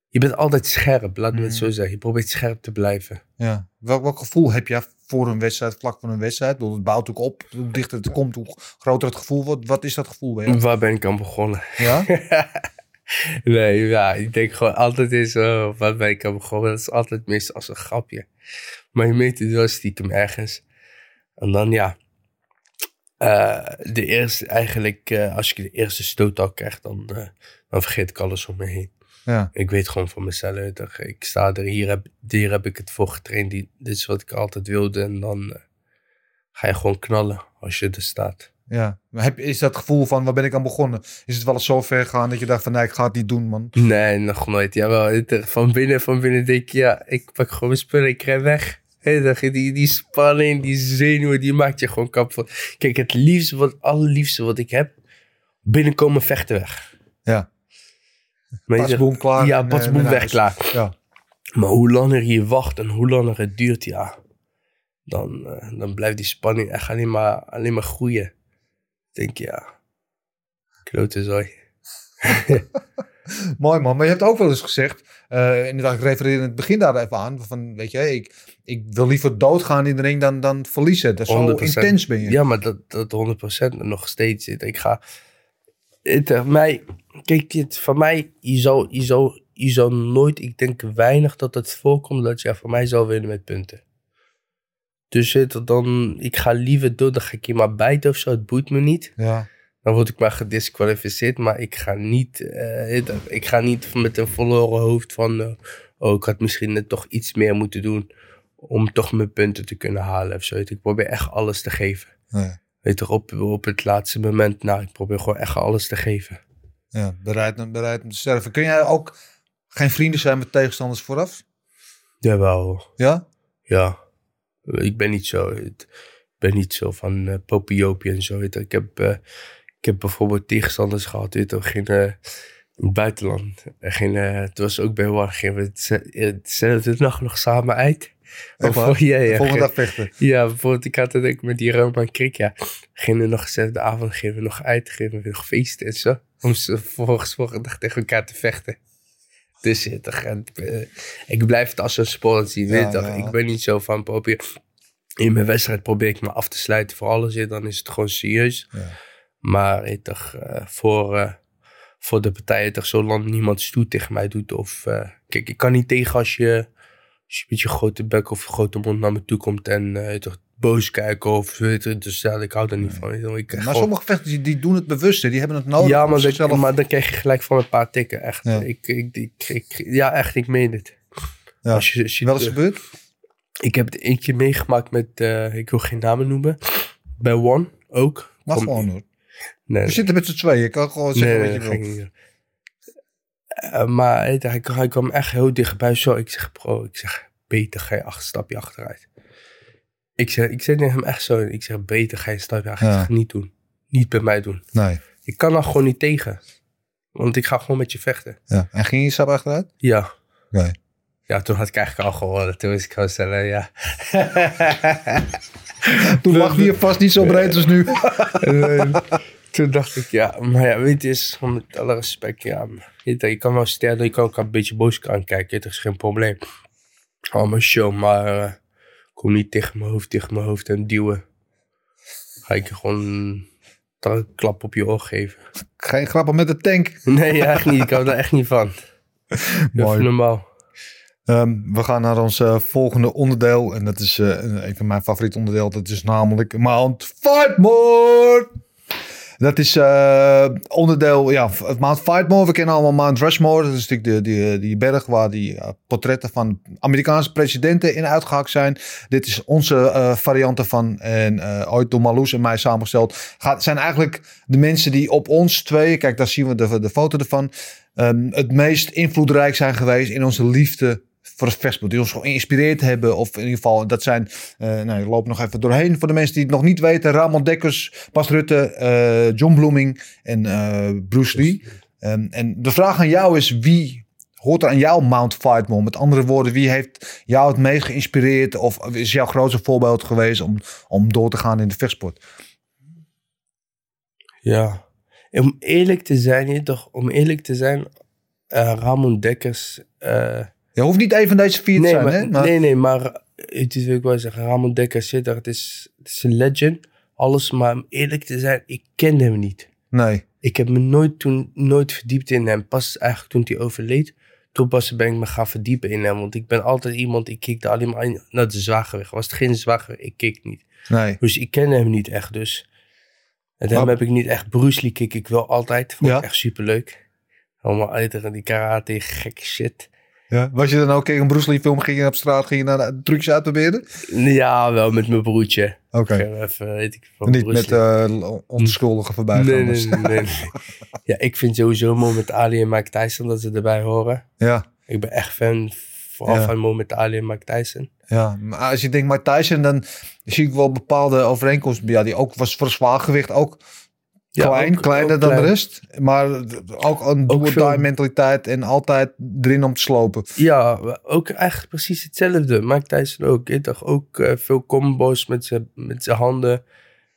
je bent altijd scherp, laten we het Mm. zo zeggen. Je probeert scherp te blijven. Ja. Welk, welk gevoel heb je voor een wedstrijd, vlak voor een wedstrijd? Bedoel, Het bouwt ook op. Hoe dichter het komt, hoe groter het gevoel wordt. Wat is dat gevoel bij jou? Waar ben ik aan begonnen? Ja? *laughs* nee, ja, ik denk gewoon altijd is, oh, waar ben ik aan begonnen? Dat is altijd meestal als een grapje. Maar je meet het wel stiekem ergens. En dan ja, eh, de eerste, eigenlijk, eh, als ik de eerste stoot al krijg, dan, eh, dan vergeet ik alles om me heen. Ja. Ik weet gewoon van mezelf, dat ik sta er, hier heb, hier heb ik het voor getraind, die, dit is wat ik altijd wilde. En dan eh, ga je gewoon knallen als je er staat. ja. Maar heb, is dat gevoel van, waar ben ik aan begonnen? Is het wel eens zo ver gegaan dat je dacht van, nee, ik ga het niet doen, man? Nee, nog nooit. Jawel, het- van binnen, van binnen denk je, ja, ik pak gewoon mijn spullen, ik rij weg. Die, die spanning, die zenuwen, die maakt je gewoon kapot. Kijk, het liefste, wat allerliefste wat ik heb, binnenkomen vechten weg. Ja. Maar je Pas, zegt- boem, klaar. Ja, en, pas, eh, weg, klaar. Ja. Maar hoe langer je wacht en hoe langer het duurt, ja, dan, eh, dan blijft die spanning echt alleen maar, alleen maar groeien. Ik denk, ja, klote zooi. *laughs* Mooi man, maar je hebt ook wel eens gezegd, eh inderdaad, ik refereer in het begin daar even aan, van weet je, ik, ik wil liever doodgaan in de ring dan, dan verliezen. Dat is zo 100%. intens ben je. Ja, maar dat, dat 100% nog steeds zit. Ik ga. Het, mij, kijk, het, van mij, je zou, je, zou, je zou nooit, ik denk weinig dat het voorkomt dat je van mij zou winnen met punten. Dus het, dan, ik ga liever door, dan ga ik je maar bijten of zo, het boeit me niet. Ja. Dan word ik maar gedisqualificeerd, maar ik ga niet, eh, ik ga niet met een verloren hoofd van, eh, oh, ik had misschien net toch iets meer moeten doen om toch mijn punten te kunnen halen of zo. Ik probeer echt alles te geven. Nee. Weet toch, op, op het laatste moment, nou, ik probeer gewoon echt alles te geven. Ja, bereid, bereid om te sterven. Kun jij ook geen vrienden zijn met tegenstanders vooraf? Jawel, Ja? ja. Ik ben niet zo, ik ben niet zo van eh popiopie en zo. Ik heb, eh, ik heb bijvoorbeeld tegenstanders gehad, weet eh, in het buitenland. Ging, eh, het was ook bij War, gingen we het ze- dezelfde nacht nog samen uit. Echt waar? Ja, ja, Volgende dag vechten. Ja, bijvoorbeeld, ik had het ook met die Roman Krik, ja. Gingen we nog dezelfde avond, gingen we nog uit, gingen we nog feesten en zo. Om ze vervolgens volgende dag tegen elkaar te vechten. Dus ja, toch, en, ik blijf het als een sport zien, Ja, toch. Ik ben niet zo van probeer. In mijn wedstrijd probeer ik me af te sluiten voor alles, ja, dan is het gewoon serieus. Ja. Maar toch, eh, voor, eh, voor de partijen, toch, zolang niemand stoet tegen mij doet. Of, eh, kijk, ik kan niet tegen als je, als je met je grote bek of grote mond naar me toe komt en eh, toch boos kijken of weet je, dus ja, ik hou daar niet van. Ik Maar gewoon- sommige vechters die, die doen het bewust. Die hebben het nodig. ja, maar, dan, maar dan krijg je gelijk van een paar tikken. Echt. Ja. Ik, ik, ik, ik- ja, echt, ik meen het. Ja. Als je, als je Wel eens gebeurd? ik heb het eentje meegemaakt met, eh, ik wil geen namen noemen, bij One ook. Mag gewoon hoor. Nee, We zitten met z'n tweeën. Je kan gewoon zeggen nee, wat je dat wil. Eh, maar hij, hij, kwam echt heel dichtbij. Zo, ik zeg, bro, ik zeg, beter ga je acht stapje achteruit. Ik zeg, ik zeg tegen hem echt zo, ik zeg, beter ga je een stapje achteruit. Ja. Ik zeg, niet doen. Niet bij mij doen. Nee. Ik kan daar gewoon niet tegen. Want ik ga gewoon met je vechten. Ja. En ging je stap achteruit? Ja. Oké. Ja, toen had ik eigenlijk al gewonnen. Toen wist ik gewoon stellen, ja. *laughs* Toen lag hij je vast niet zo breed als nu. *laughs* En, toen dacht ik, ja, maar ja, weet je, is met alle respect, ja. Je, je kan wel stellen, je kan ook een beetje boos kan kijken, dat is geen probleem. Allemaal show, maar eh, kom niet tegen mijn hoofd, tegen mijn hoofd en duwen. Ga ik je gewoon een klap op je oor geven. Geen grappen met de tank. *laughs* Nee, echt niet. Ik hou daar echt niet van. *laughs* Mooi. Normaal. Ehm, we gaan naar ons eh, volgende onderdeel. En dat is eh, een van mijn favoriete onderdeel. Dat is namelijk Mount Fightmore. Dat is eh, onderdeel, ja, het Mount Fightmore. We kennen allemaal Mount Rushmore. Dat is natuurlijk die, die, die berg waar die eh, portretten van Amerikaanse presidenten in uitgehakt zijn. Dit is onze eh, variant ervan. En eh, ooit door Marloes en mij samengesteld. Gaat, zijn eigenlijk de mensen die op ons twee, kijk daar zien we de, de foto ervan. ehm, het meest invloedrijk zijn geweest in onze liefde voor het vechtsport. Die ons geïnspireerd hebben. Of in ieder geval, dat zijn, eh nou, loop nog even doorheen. Voor de mensen die het nog niet weten. Ramon Dekkers, Bas Rutte, eh, John Bloeming en eh, Bruce Lee. Ehm, en de vraag aan jou is, wie hoort er aan jouw Mount Fightmore? Met andere woorden, wie heeft jou het meest geïnspireerd? Of is jouw grootste voorbeeld geweest om, om door te gaan in de vechtsport? Ja. Om eerlijk te zijn, toch, om eerlijk te zijn, Ramon Dekkers. Je hoeft niet een van deze vier te zijn, maar, hè? Maar, nee, nee, maar het is wil ik wel zeggen, Ramon Dekkers zit er, het is, het is een legend, alles, maar om eerlijk te zijn, ik kende hem niet. nee. Ik heb me nooit toen nooit verdiept in hem. Pas eigenlijk toen hij overleed, toen pas ben ik me gaan verdiepen in hem. Want ik ben altijd iemand, ik keek alleen maar naar de zwaargewicht. Was het geen zwaargewicht, ik keek niet. nee. Dus ik ken hem niet echt, dus. En daarom heb ik niet echt Bruce Lee kijk ik wel altijd. Vond Ja. ik echt superleuk. Allemaal uit die karate, gekke shit. Ja. Was je dan ook tegen een Bruce Lee film, ging je op straat, ging je naar de trucjes uitproberen? Ja, wel met mijn broertje. Oké. Gewoon Even, weet ik van Niet Bruce met eh onschuldige voorbij nee, nee, nee. Ja, ik vind sowieso Mohamed Ali en Mike Tyson dat ze erbij horen. Ja, Ik ben echt fan vooral Ja. van Mohamed Ali en Mike Tyson. ja. Maar als je denkt Mike Tyson, dan zie ik wel bepaalde overeenkomsten. Ja, die ook was voor zwaargewicht ook klein, ook- kleiner ook dan klein. de rest. Maar ook een do mentaliteit en altijd erin om te slopen. Ja, ook eigenlijk precies hetzelfde. Mike Tyson ook. Ik dacht ook eh, veel combos met zijn met zijn handen.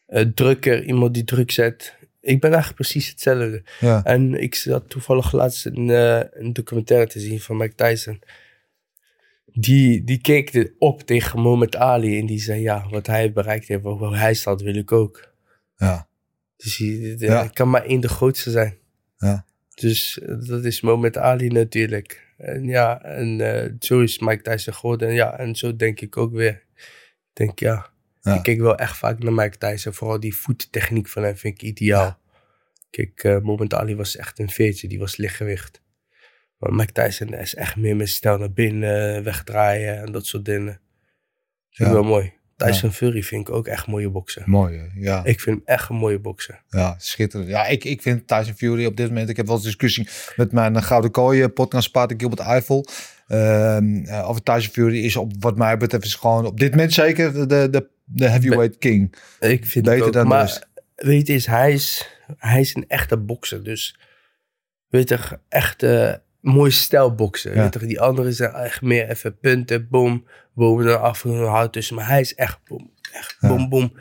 Eh, drukker, iemand die druk zet. Ik ben eigenlijk precies hetzelfde. Ja, En ik zat toevallig laatst een, eh, een documentaire te zien van Mike Tyson. Die, die keek op tegen Muhammad Ali en die zei ja, wat hij bereikt heeft, waar hij staat, wil ik ook. ja, Dus hij, Ja. kan maar één de grootste zijn. ja. Dus eh, dat is Muhammad Ali natuurlijk. En ja, en eh, zo is Mike Tyson geworden. En ja, en zo denk ik ook weer. Ik denk ja, Ja. ik kijk wel echt vaak naar Mike Tyson. Vooral die voettechniek van hem vind ik ideaal. Kijk, eh Muhammad Ali was echt een veertje, die was lichtgewicht. Maar Mike Tyson is echt meer met stijl naar binnen, wegdraaien en dat soort dingen. Vind ik wel mooi. Tyson Fury vind ik ook echt mooie boksen. Mooi, hè? ja. Ik vind hem echt een mooie bokser. Ja, schitterend. Ja, ik, ik vind Tyson Fury op dit moment... Ik heb wel eens discussie met mijn eh, Gouden Kooi podcast Pater Gilbert Eiffel. Ehm eh, over Tyson Fury is op wat mij betreft is gewoon op dit moment zeker de, de, de heavyweight king. Ik vind Beter ook, dan maar rest. weet je, is, hij, is, hij is een echte bokser. Dus weet je, echt eh mooi stijl boksen. Ja. Die anderen zijn echt meer even punten, boom, boom, dan af en toe hout tussen. Maar hij is echt boom, echt Ja. boom.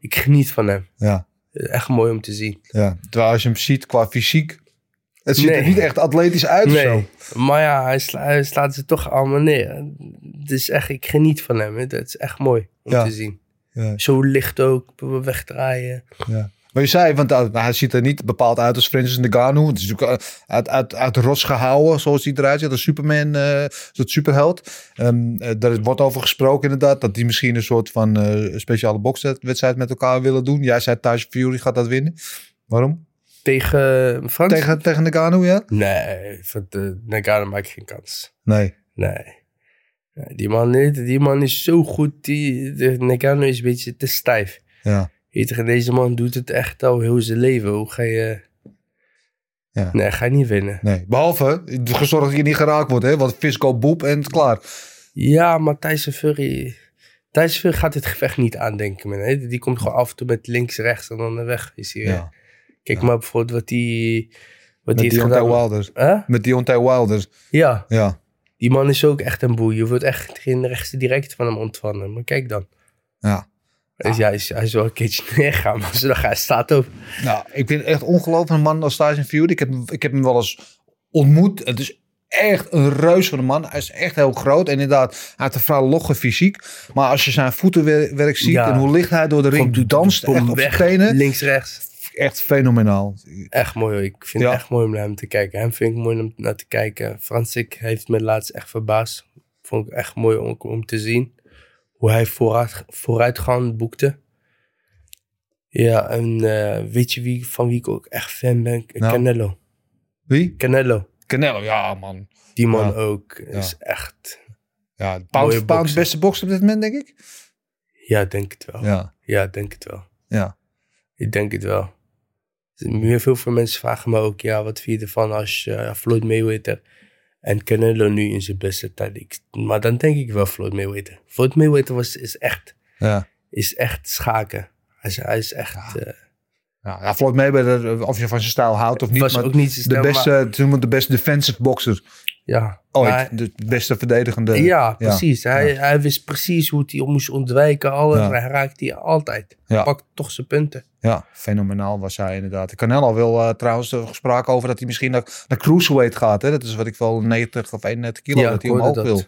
Ik geniet van hem. Ja, Echt mooi om te zien. ja. Terwijl als je hem ziet qua fysiek... Het ziet er niet echt atletisch uit of zo. Maar ja, hij, sla- hij slaat ze toch allemaal neer. Het is echt, ik geniet van hem. Het is echt mooi om Ja. te zien. Ja, Zo licht ook, wegdraaien. ja. Maar je zei, want uh, hij ziet er niet bepaald uit als Francis Ngannou. Het is natuurlijk uh, uit, uit, uit de rots gehouden, zoals hij eruit ziet. Een Superman, uh, soort superheld. Um, uh, daar wordt over gesproken inderdaad, dat die misschien een soort van uh, speciale bokswedstrijd met elkaar willen doen. Jij zei Tyson Fury gaat dat winnen. Waarom? Tegen Frans? Tegen, tegen Ngannou, ja? Nee, voor de Nagano maak ik geen kans. Nee. Nee. Die man, die man is zo goed. Die, de is een beetje te stijf. Ja. Weet je, deze man doet het echt al heel zijn leven. Hoe ga je... Ja. Nee, ga je niet winnen. Nee. Behalve, gezorgd dat je niet geraakt wordt, hè? Want Fisco boep en klaar. Ja, maar Tyson Fury... Tyson Fury gaat dit gevecht niet aandenken. Man. hè. Die komt gewoon af en toe met links, rechts en dan weg. Is hij, Ja. Kijk maar bijvoorbeeld wat die... Wat Met die Deontay. Wilder. Huh? Met Deontay Wilder. Ja, Ja. Die man is ook echt een boei. Je wordt echt geen rechtse direct van hem ontvangen. Maar kijk dan. Ja. Dus ja, hij is, hij is wel een keertje *laughs* neergaan, maar zo hij staat op. Nou, ik vind het echt ongelooflijk een man als Tyson Fury. Ik heb, ik heb hem wel eens ontmoet. Het is echt een reus van een man. Hij is echt heel groot. En inderdaad, hij heeft een vrij logge fysiek. Maar als je zijn voetenwerk ziet Ja. en hoe licht hij door de ring Gewoon danst, echt op weg. Links, rechts. Echt fenomenaal. Echt mooi hoor. Ik vind Ja. het echt mooi om naar hem te kijken. Hem vind ik mooi om naar te kijken. Fransik heeft me laatst echt verbaasd. Vond ik echt mooi om, om te zien. Hoe hij vooruit, vooruitgang boekte. Ja, en eh, weet je wie, van wie ik ook echt fan ben? Nou. Canelo. Wie? Canelo. Canelo, ja man. Die man Ja. ook is echt... Ja, pound beste bokser op dit moment, denk ik. Ja, denk het wel. Ja, Ja, denk het wel. ja. Ik denk het wel. Meer veel veel mensen vragen me ook, ja, wat vind je ervan als eh, Floyd Mayweather en Canelo nu in zijn beste tijd. Ik, maar dan denk ik wel Floyd Mayweather. Floyd Mayweather was, is, echt, ja. is echt schaken. Hij is, hij is echt... eh, Ja, ja, Floyd Mayweather, of je van zijn stijl houdt of niet. was maar ook niet de beste, maar- de beste defensive boxer ja. ooit. De beste verdedigende. ja, precies. Hij, ja. hij wist precies hoe hij moest ontwijken. Alles. Ja. Hij raakte die altijd. Hij pakt toch zijn punten. Ja, fenomenaal was hij inderdaad. Canelo wil eh, trouwens er gesproken over dat hij misschien naar, naar cruiserweight gaat. Hè? Dat is wat ik wel 90 of 31 kilo dat hij omhoog dat. wil.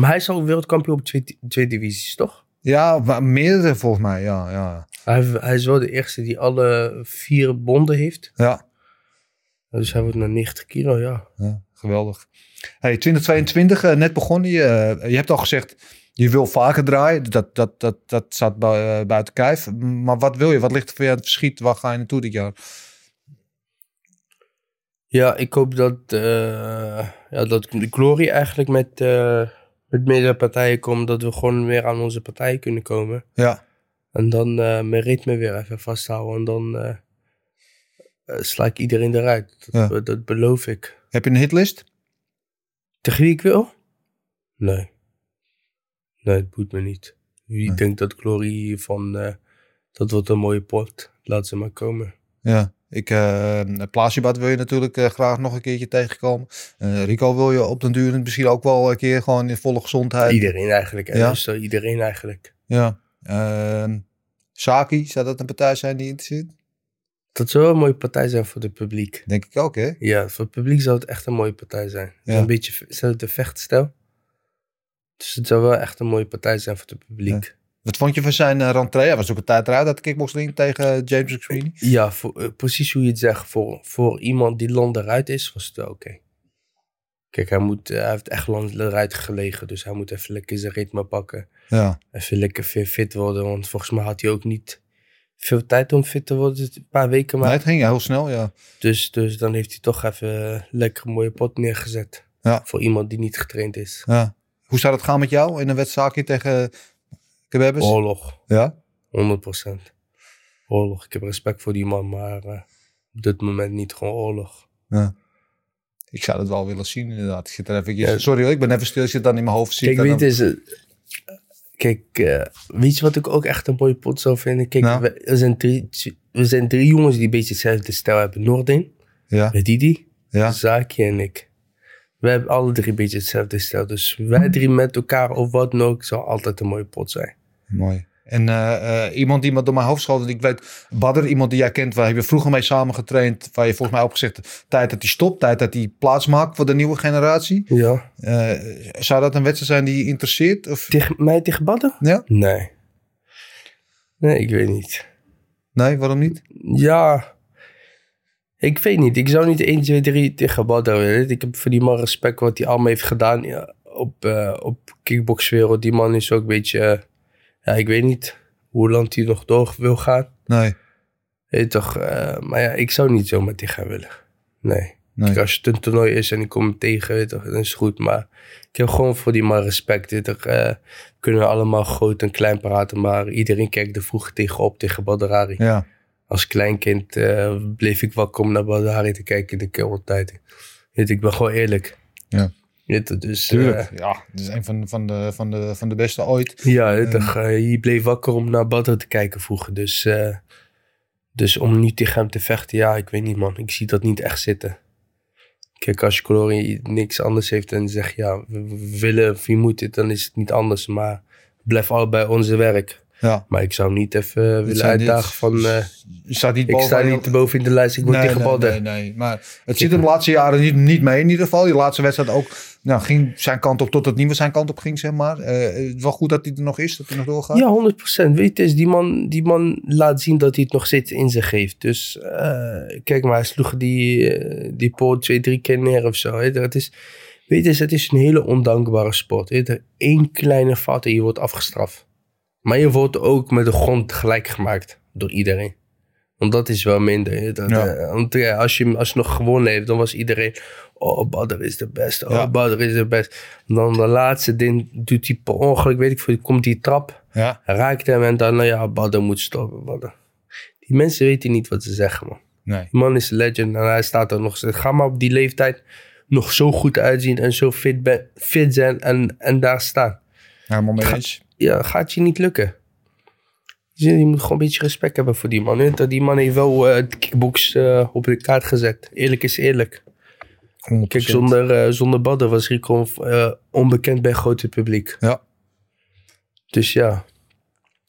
Maar hij is al wereldkampioen op twee, twee divisies, toch? Ja, meerdere volgens mij. Ja, ja, Hij, hij is wel de eerste die alle vier bonden heeft. ja, Dus hij wordt naar 90 kilo, ja. ja geweldig. Hey, 2022, eh, net begonnen. Je, eh, je hebt al gezegd, je wil vaker draaien. Dat, dat, dat, dat staat bu- eh, buiten kijf. Maar wat wil je? Wat ligt er voor je aan het verschiet? Waar ga je naartoe dit jaar? Ja, ik hoop dat, eh, ja, dat de Glory eigenlijk met, met meerdere partijen komt. Dat we gewoon weer aan onze partij kunnen komen. Ja, En dan eh, mijn ritme weer even vasthouden. En dan eh, sla ik iedereen eruit. Dat, Ja. dat beloof ik. heb je een hitlist? Tegen wie ik wil? Nee. Nee, het boeit me niet. Wie Nee. denkt dat Glory van... dat wordt een mooie pot. Laat ze maar komen. Ja, ik, uh, wil je natuurlijk eh, graag nog een keertje tegenkomen. Eh, Rico wil je op den duur misschien ook wel een keer gewoon in volle gezondheid. Iedereen eigenlijk. Ja. Dus, iedereen eigenlijk. Ja. Saki, zou dat een partij zijn die interesseert? Dat zou wel een mooie partij zijn voor het publiek. Denk ik ook, hè? Ja, voor het publiek zou het echt een mooie partij zijn. Ja. Een beetje hetzelfde vechtstijl. Dus het zou wel echt een mooie partij zijn voor het publiek. Wat vond je van zijn uh, rentree? Hij was ook een tijd eruit uit de kickboxring tegen James McSweeney. Ja, voor, eh, precies hoe je het zegt. Voor, voor iemand die lang eruit is, was het wel oké. Kijk, hij, moet, eh, hij heeft echt lang eruit gelegen. Dus hij moet even lekker zijn ritme pakken. Ja. Even lekker fit worden. Want volgens mij had hij ook niet veel tijd om fit te worden. Een paar weken maar. Nee, het ging heel snel, ja. Dus, dus dan heeft hij toch even lekker een mooie pot neergezet. Ja. Voor iemand die niet getraind is. ja. Hoe zou het gaan met jou in een wedstrijd tegen Oorlog, Ja? 100%. Oorlog. Ik heb respect voor die man, maar eh, op dit moment niet gewoon oorlog. ja. Ik zou het wel willen zien, inderdaad. Ik zit er even... Ja. Sorry hoor, ik ben even stil. Ik zit dan in mijn hoofd. Kijk, weet, is, eh, kijk eh, weet je wat ik ook echt een mooie pot zou vinden? Kijk, Nou? we, er zijn drie, we zijn drie jongens die een beetje hetzelfde stijl hebben. Noordin, Ja, Didi, ja. Zaki en ik. We hebben alle drie een beetje hetzelfde stijl. Dus wij drie met elkaar of wat dan ook, zou altijd een mooie pot zijn. Mooi. En eh, eh, iemand die me door mijn hoofd schoot, ik weet, Badr, iemand die jij kent, waar heb je vroeger mee samen getraind, waar je volgens mij opgezegd, tijd dat hij stopt, tijd dat hij plaats maakt voor de nieuwe generatie. Ja. Eh, zou dat een wedstrijd zijn die je interesseert? Of? Tegen mij tegen Badden? Ja? Nee. Nee, ik weet niet. Nee, waarom niet? Ja, ik weet niet. Ik zou niet 1, 2, 3 tegen Badden willen. Ik heb voor die man respect wat hij allemaal heeft gedaan op, op kickboxwereld. Die man is ook een beetje, ja, ik weet niet hoe lang hij nog door wil gaan. Nee. Weet toch, eh, maar ja, ik zou niet zomaar tegen hem willen. Nee. nee. Kijk, als het een toernooi is en ik kom hem tegen, weet toch, dan is het goed. Maar ik heb gewoon voor die man respect. Weet toch, eh, we kunnen allemaal groot en klein praten, maar iedereen kijkt er vroeger tegenop tegen Badrari. Ja. Als kleinkind eh, bleef ik wakker om naar Badrari te kijken in de je, ik ben gewoon eerlijk. Ja. Dus, Tuurlijk. eh, ja, het is een van, van, de, van, de, van de beste ooit. ja, eh, je bleef wakker om naar Badr te kijken vroeger. Dus, eh, dus om nu tegen hem te vechten, ja, ik weet niet man. Ik zie dat niet echt zitten. Kijk, als je Glory niks anders heeft en zegt ja, we, we willen of je moet dit, dan is het niet anders. Maar blijf allebei onze werk. Ja. Maar ik zou niet even eh, willen uitdagen van... eh, staat niet ik sta niet boven in de lijst, ik word nee, nee, nee, nee. Maar het zit hem de laatste jaren niet, niet mee in ieder geval. Die laatste wedstrijd ook nou, ging zijn kant op tot het niet meer zijn kant op ging, zeg maar. Eh, het is wel goed dat hij er nog is, dat hij nog doorgaat. Ja, 100%. Weet je, die man, die man laat zien dat hij het nog steeds in zich heeft. Dus eh, kijk maar, hij sloeg die, eh, die poot twee, drie keer neer of zo. Hè. Het is, weet je, het is een hele ondankbare sport. Één kleine fout en je wordt afgestraft. Maar je wordt ook met de grond gelijk gemaakt door iedereen. Want dat is wel minder. Dat, Ja. eh, want ja, als, je, als je nog gewonnen heeft, dan was iedereen... Oh, Badr is de beste. Oh, Ja. Badr is de beste. Dan de laatste ding doet hij per ongeluk, weet ik veel, komt die trap Ja. raakt hem en dan, nou ja, Badr moet stoppen. Die mensen weten niet wat ze zeggen, man. Nee. Die man is een legend en hij staat er nog steeds. Ga maar op die leeftijd nog zo goed uitzien en zo fit, ben, fit zijn en, en daar staan. Helemaal mee eens. Ja, gaat je niet lukken. Dus Je moet gewoon een beetje respect hebben voor die man. hè. Die man heeft wel de kickbox eh, op de kaart gezet. Eerlijk is eerlijk. 100%. Kijk, zonder, eh zonder Badr was Rico onbekend bij het grote publiek. Ja. Dus ja,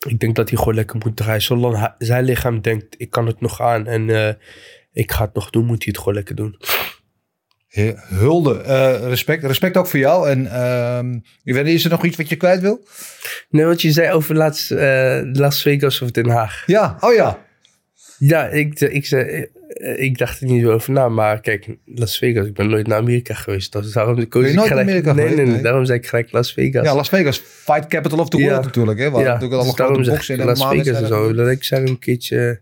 ik denk dat hij gewoon lekker moet draaien. Zolang hij- zijn lichaam denkt, ik kan het nog aan en ik ga het nog doen, moet hij het gewoon lekker doen. Hulde. Eh, respect. Respect ook voor jou. En ik niet, is er nog iets wat je kwijt wil? Nee, wat je zei over laatst, eh, Las Vegas of Den Haag. Ja, oh ja. Ja, ik, ik, zei, eh, ik dacht er niet over na, maar kijk, Las Vegas, ik ben nooit naar Amerika geweest. Dus daarom koos ik nooit naar gelijk, Amerika nee, nee, nee, daarom zei ik gelijk Las Vegas. Ja, Las Vegas. Fight capital of the Ja. world natuurlijk. Hè, waar Ja, natuurlijk alle dus daarom grote ik en Las MMA Vegas en wedstrijden. zo. Dat ik zei een keertje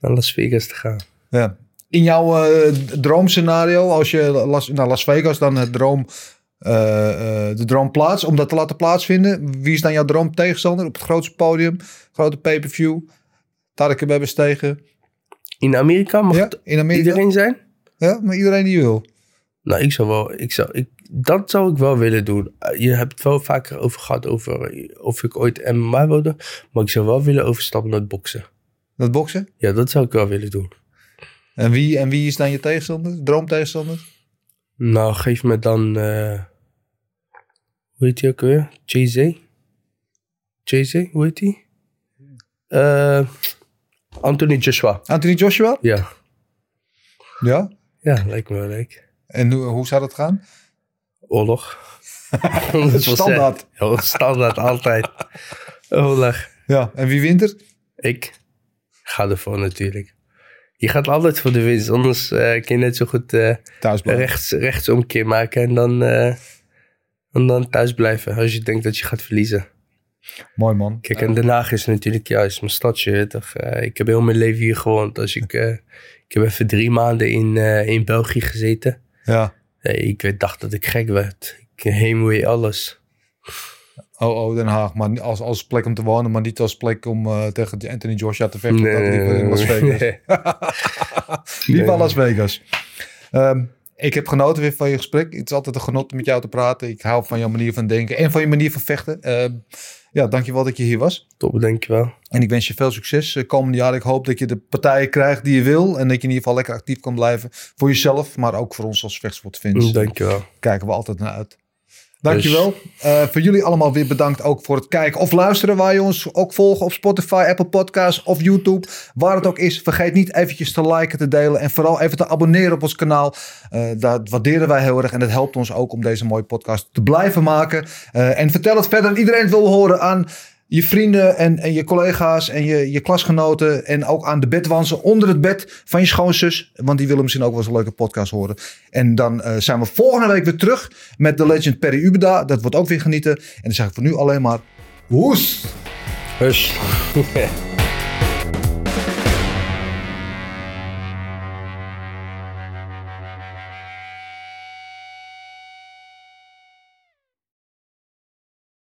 naar Las Vegas te gaan. Ja. In jouw eh, droomscenario, als je Las, naar Las Vegas dan het droom, eh, eh, de droomplaats, om dat te laten plaatsvinden. Wie is dan jouw droomtegenstander op het grootste podium, grote pay-per-view? Tarek hebben bestegen. In Amerika mag Ja, in Amerika. iedereen zijn? Ja, maar iedereen die wil. Nou, ik zou wel, ik zou, ik, dat zou ik wel willen doen. Je hebt het wel vaker over gehad over of ik ooit MMA wilde, maar ik zou wel willen overstappen naar het boksen. Dat boksen. Ja, dat zou ik wel willen doen. En wie, en wie is dan je tegenstander? Droomtegenstander? Nou, geef me dan, eh, hoe heet die ook weer? Jay-Z? Jay-Z, hoe heet die? Eh, Anthony Joshua. Anthony Joshua? Ja, Ja. ja, lijkt me wel leuk. En hoe, hoe zou dat gaan? Oorlog. *laughs* Standaard. Ja, standaard, altijd. *laughs* Oorlog. Ja. En wie wint er? Ik ga ervoor natuurlijk. Je gaat altijd voor de winst, anders eh, kun je net zo goed blijven. rechts, rechtsomkeer maken en dan, en dan thuis blijven als je denkt dat je gaat verliezen. Mooi man. Kijk, en Den Haag is natuurlijk juist mijn stadje. Toch? Ik heb heel mijn leven hier gewoond. Als ik, ik heb even drie maanden in, in België gezeten. Ja. Ik weet- dacht dat ik gek werd. Ik heimwee alles. Oh, oh, Den Haag. Maar niet als, als plek om te wonen, maar niet als plek om eh, tegen Anthony Joshua te vechten. dat in Las Vegas. *laughs* nee. Liever Las Vegas. Ehm, ik heb genoten weer van je gesprek. Het is altijd een genot om met jou te praten. Ik hou van jouw manier van denken en van je manier van vechten. Ehm, ja, dankjewel dat je hier was. Top, dankjewel. En ik wens je veel succes eh, komende jaar. Ik hoop dat je de partijen krijgt die je wil. En dat je in ieder geval lekker actief kan blijven. Voor jezelf, maar ook voor ons als vechtsportfans. Dankjewel. kijken we altijd naar uit. Dankjewel. Eh voor jullie allemaal weer bedankt ook voor het kijken of luisteren. Waar je ons ook volgen op Spotify, Apple Podcasts of YouTube. Waar het ook is. Vergeet niet eventjes te liken, te delen. En vooral even te abonneren op ons kanaal. Eh, dat waarderen wij heel erg. En dat helpt ons ook om deze mooie podcast te blijven maken. Eh, en vertel het verder aan iedereen het wil horen aan je vrienden en, en je collega's en je, je klasgenoten. En ook aan de bedwansen onder het bed van je schoonzus. Want die willen misschien ook wel eens een leuke podcast horen. En dan eh, zijn we volgende week weer terug met de legend Perry Ubeda. Dat wordt ook weer genieten. En dan zeg ik voor nu alleen maar... Hoes! *laughs*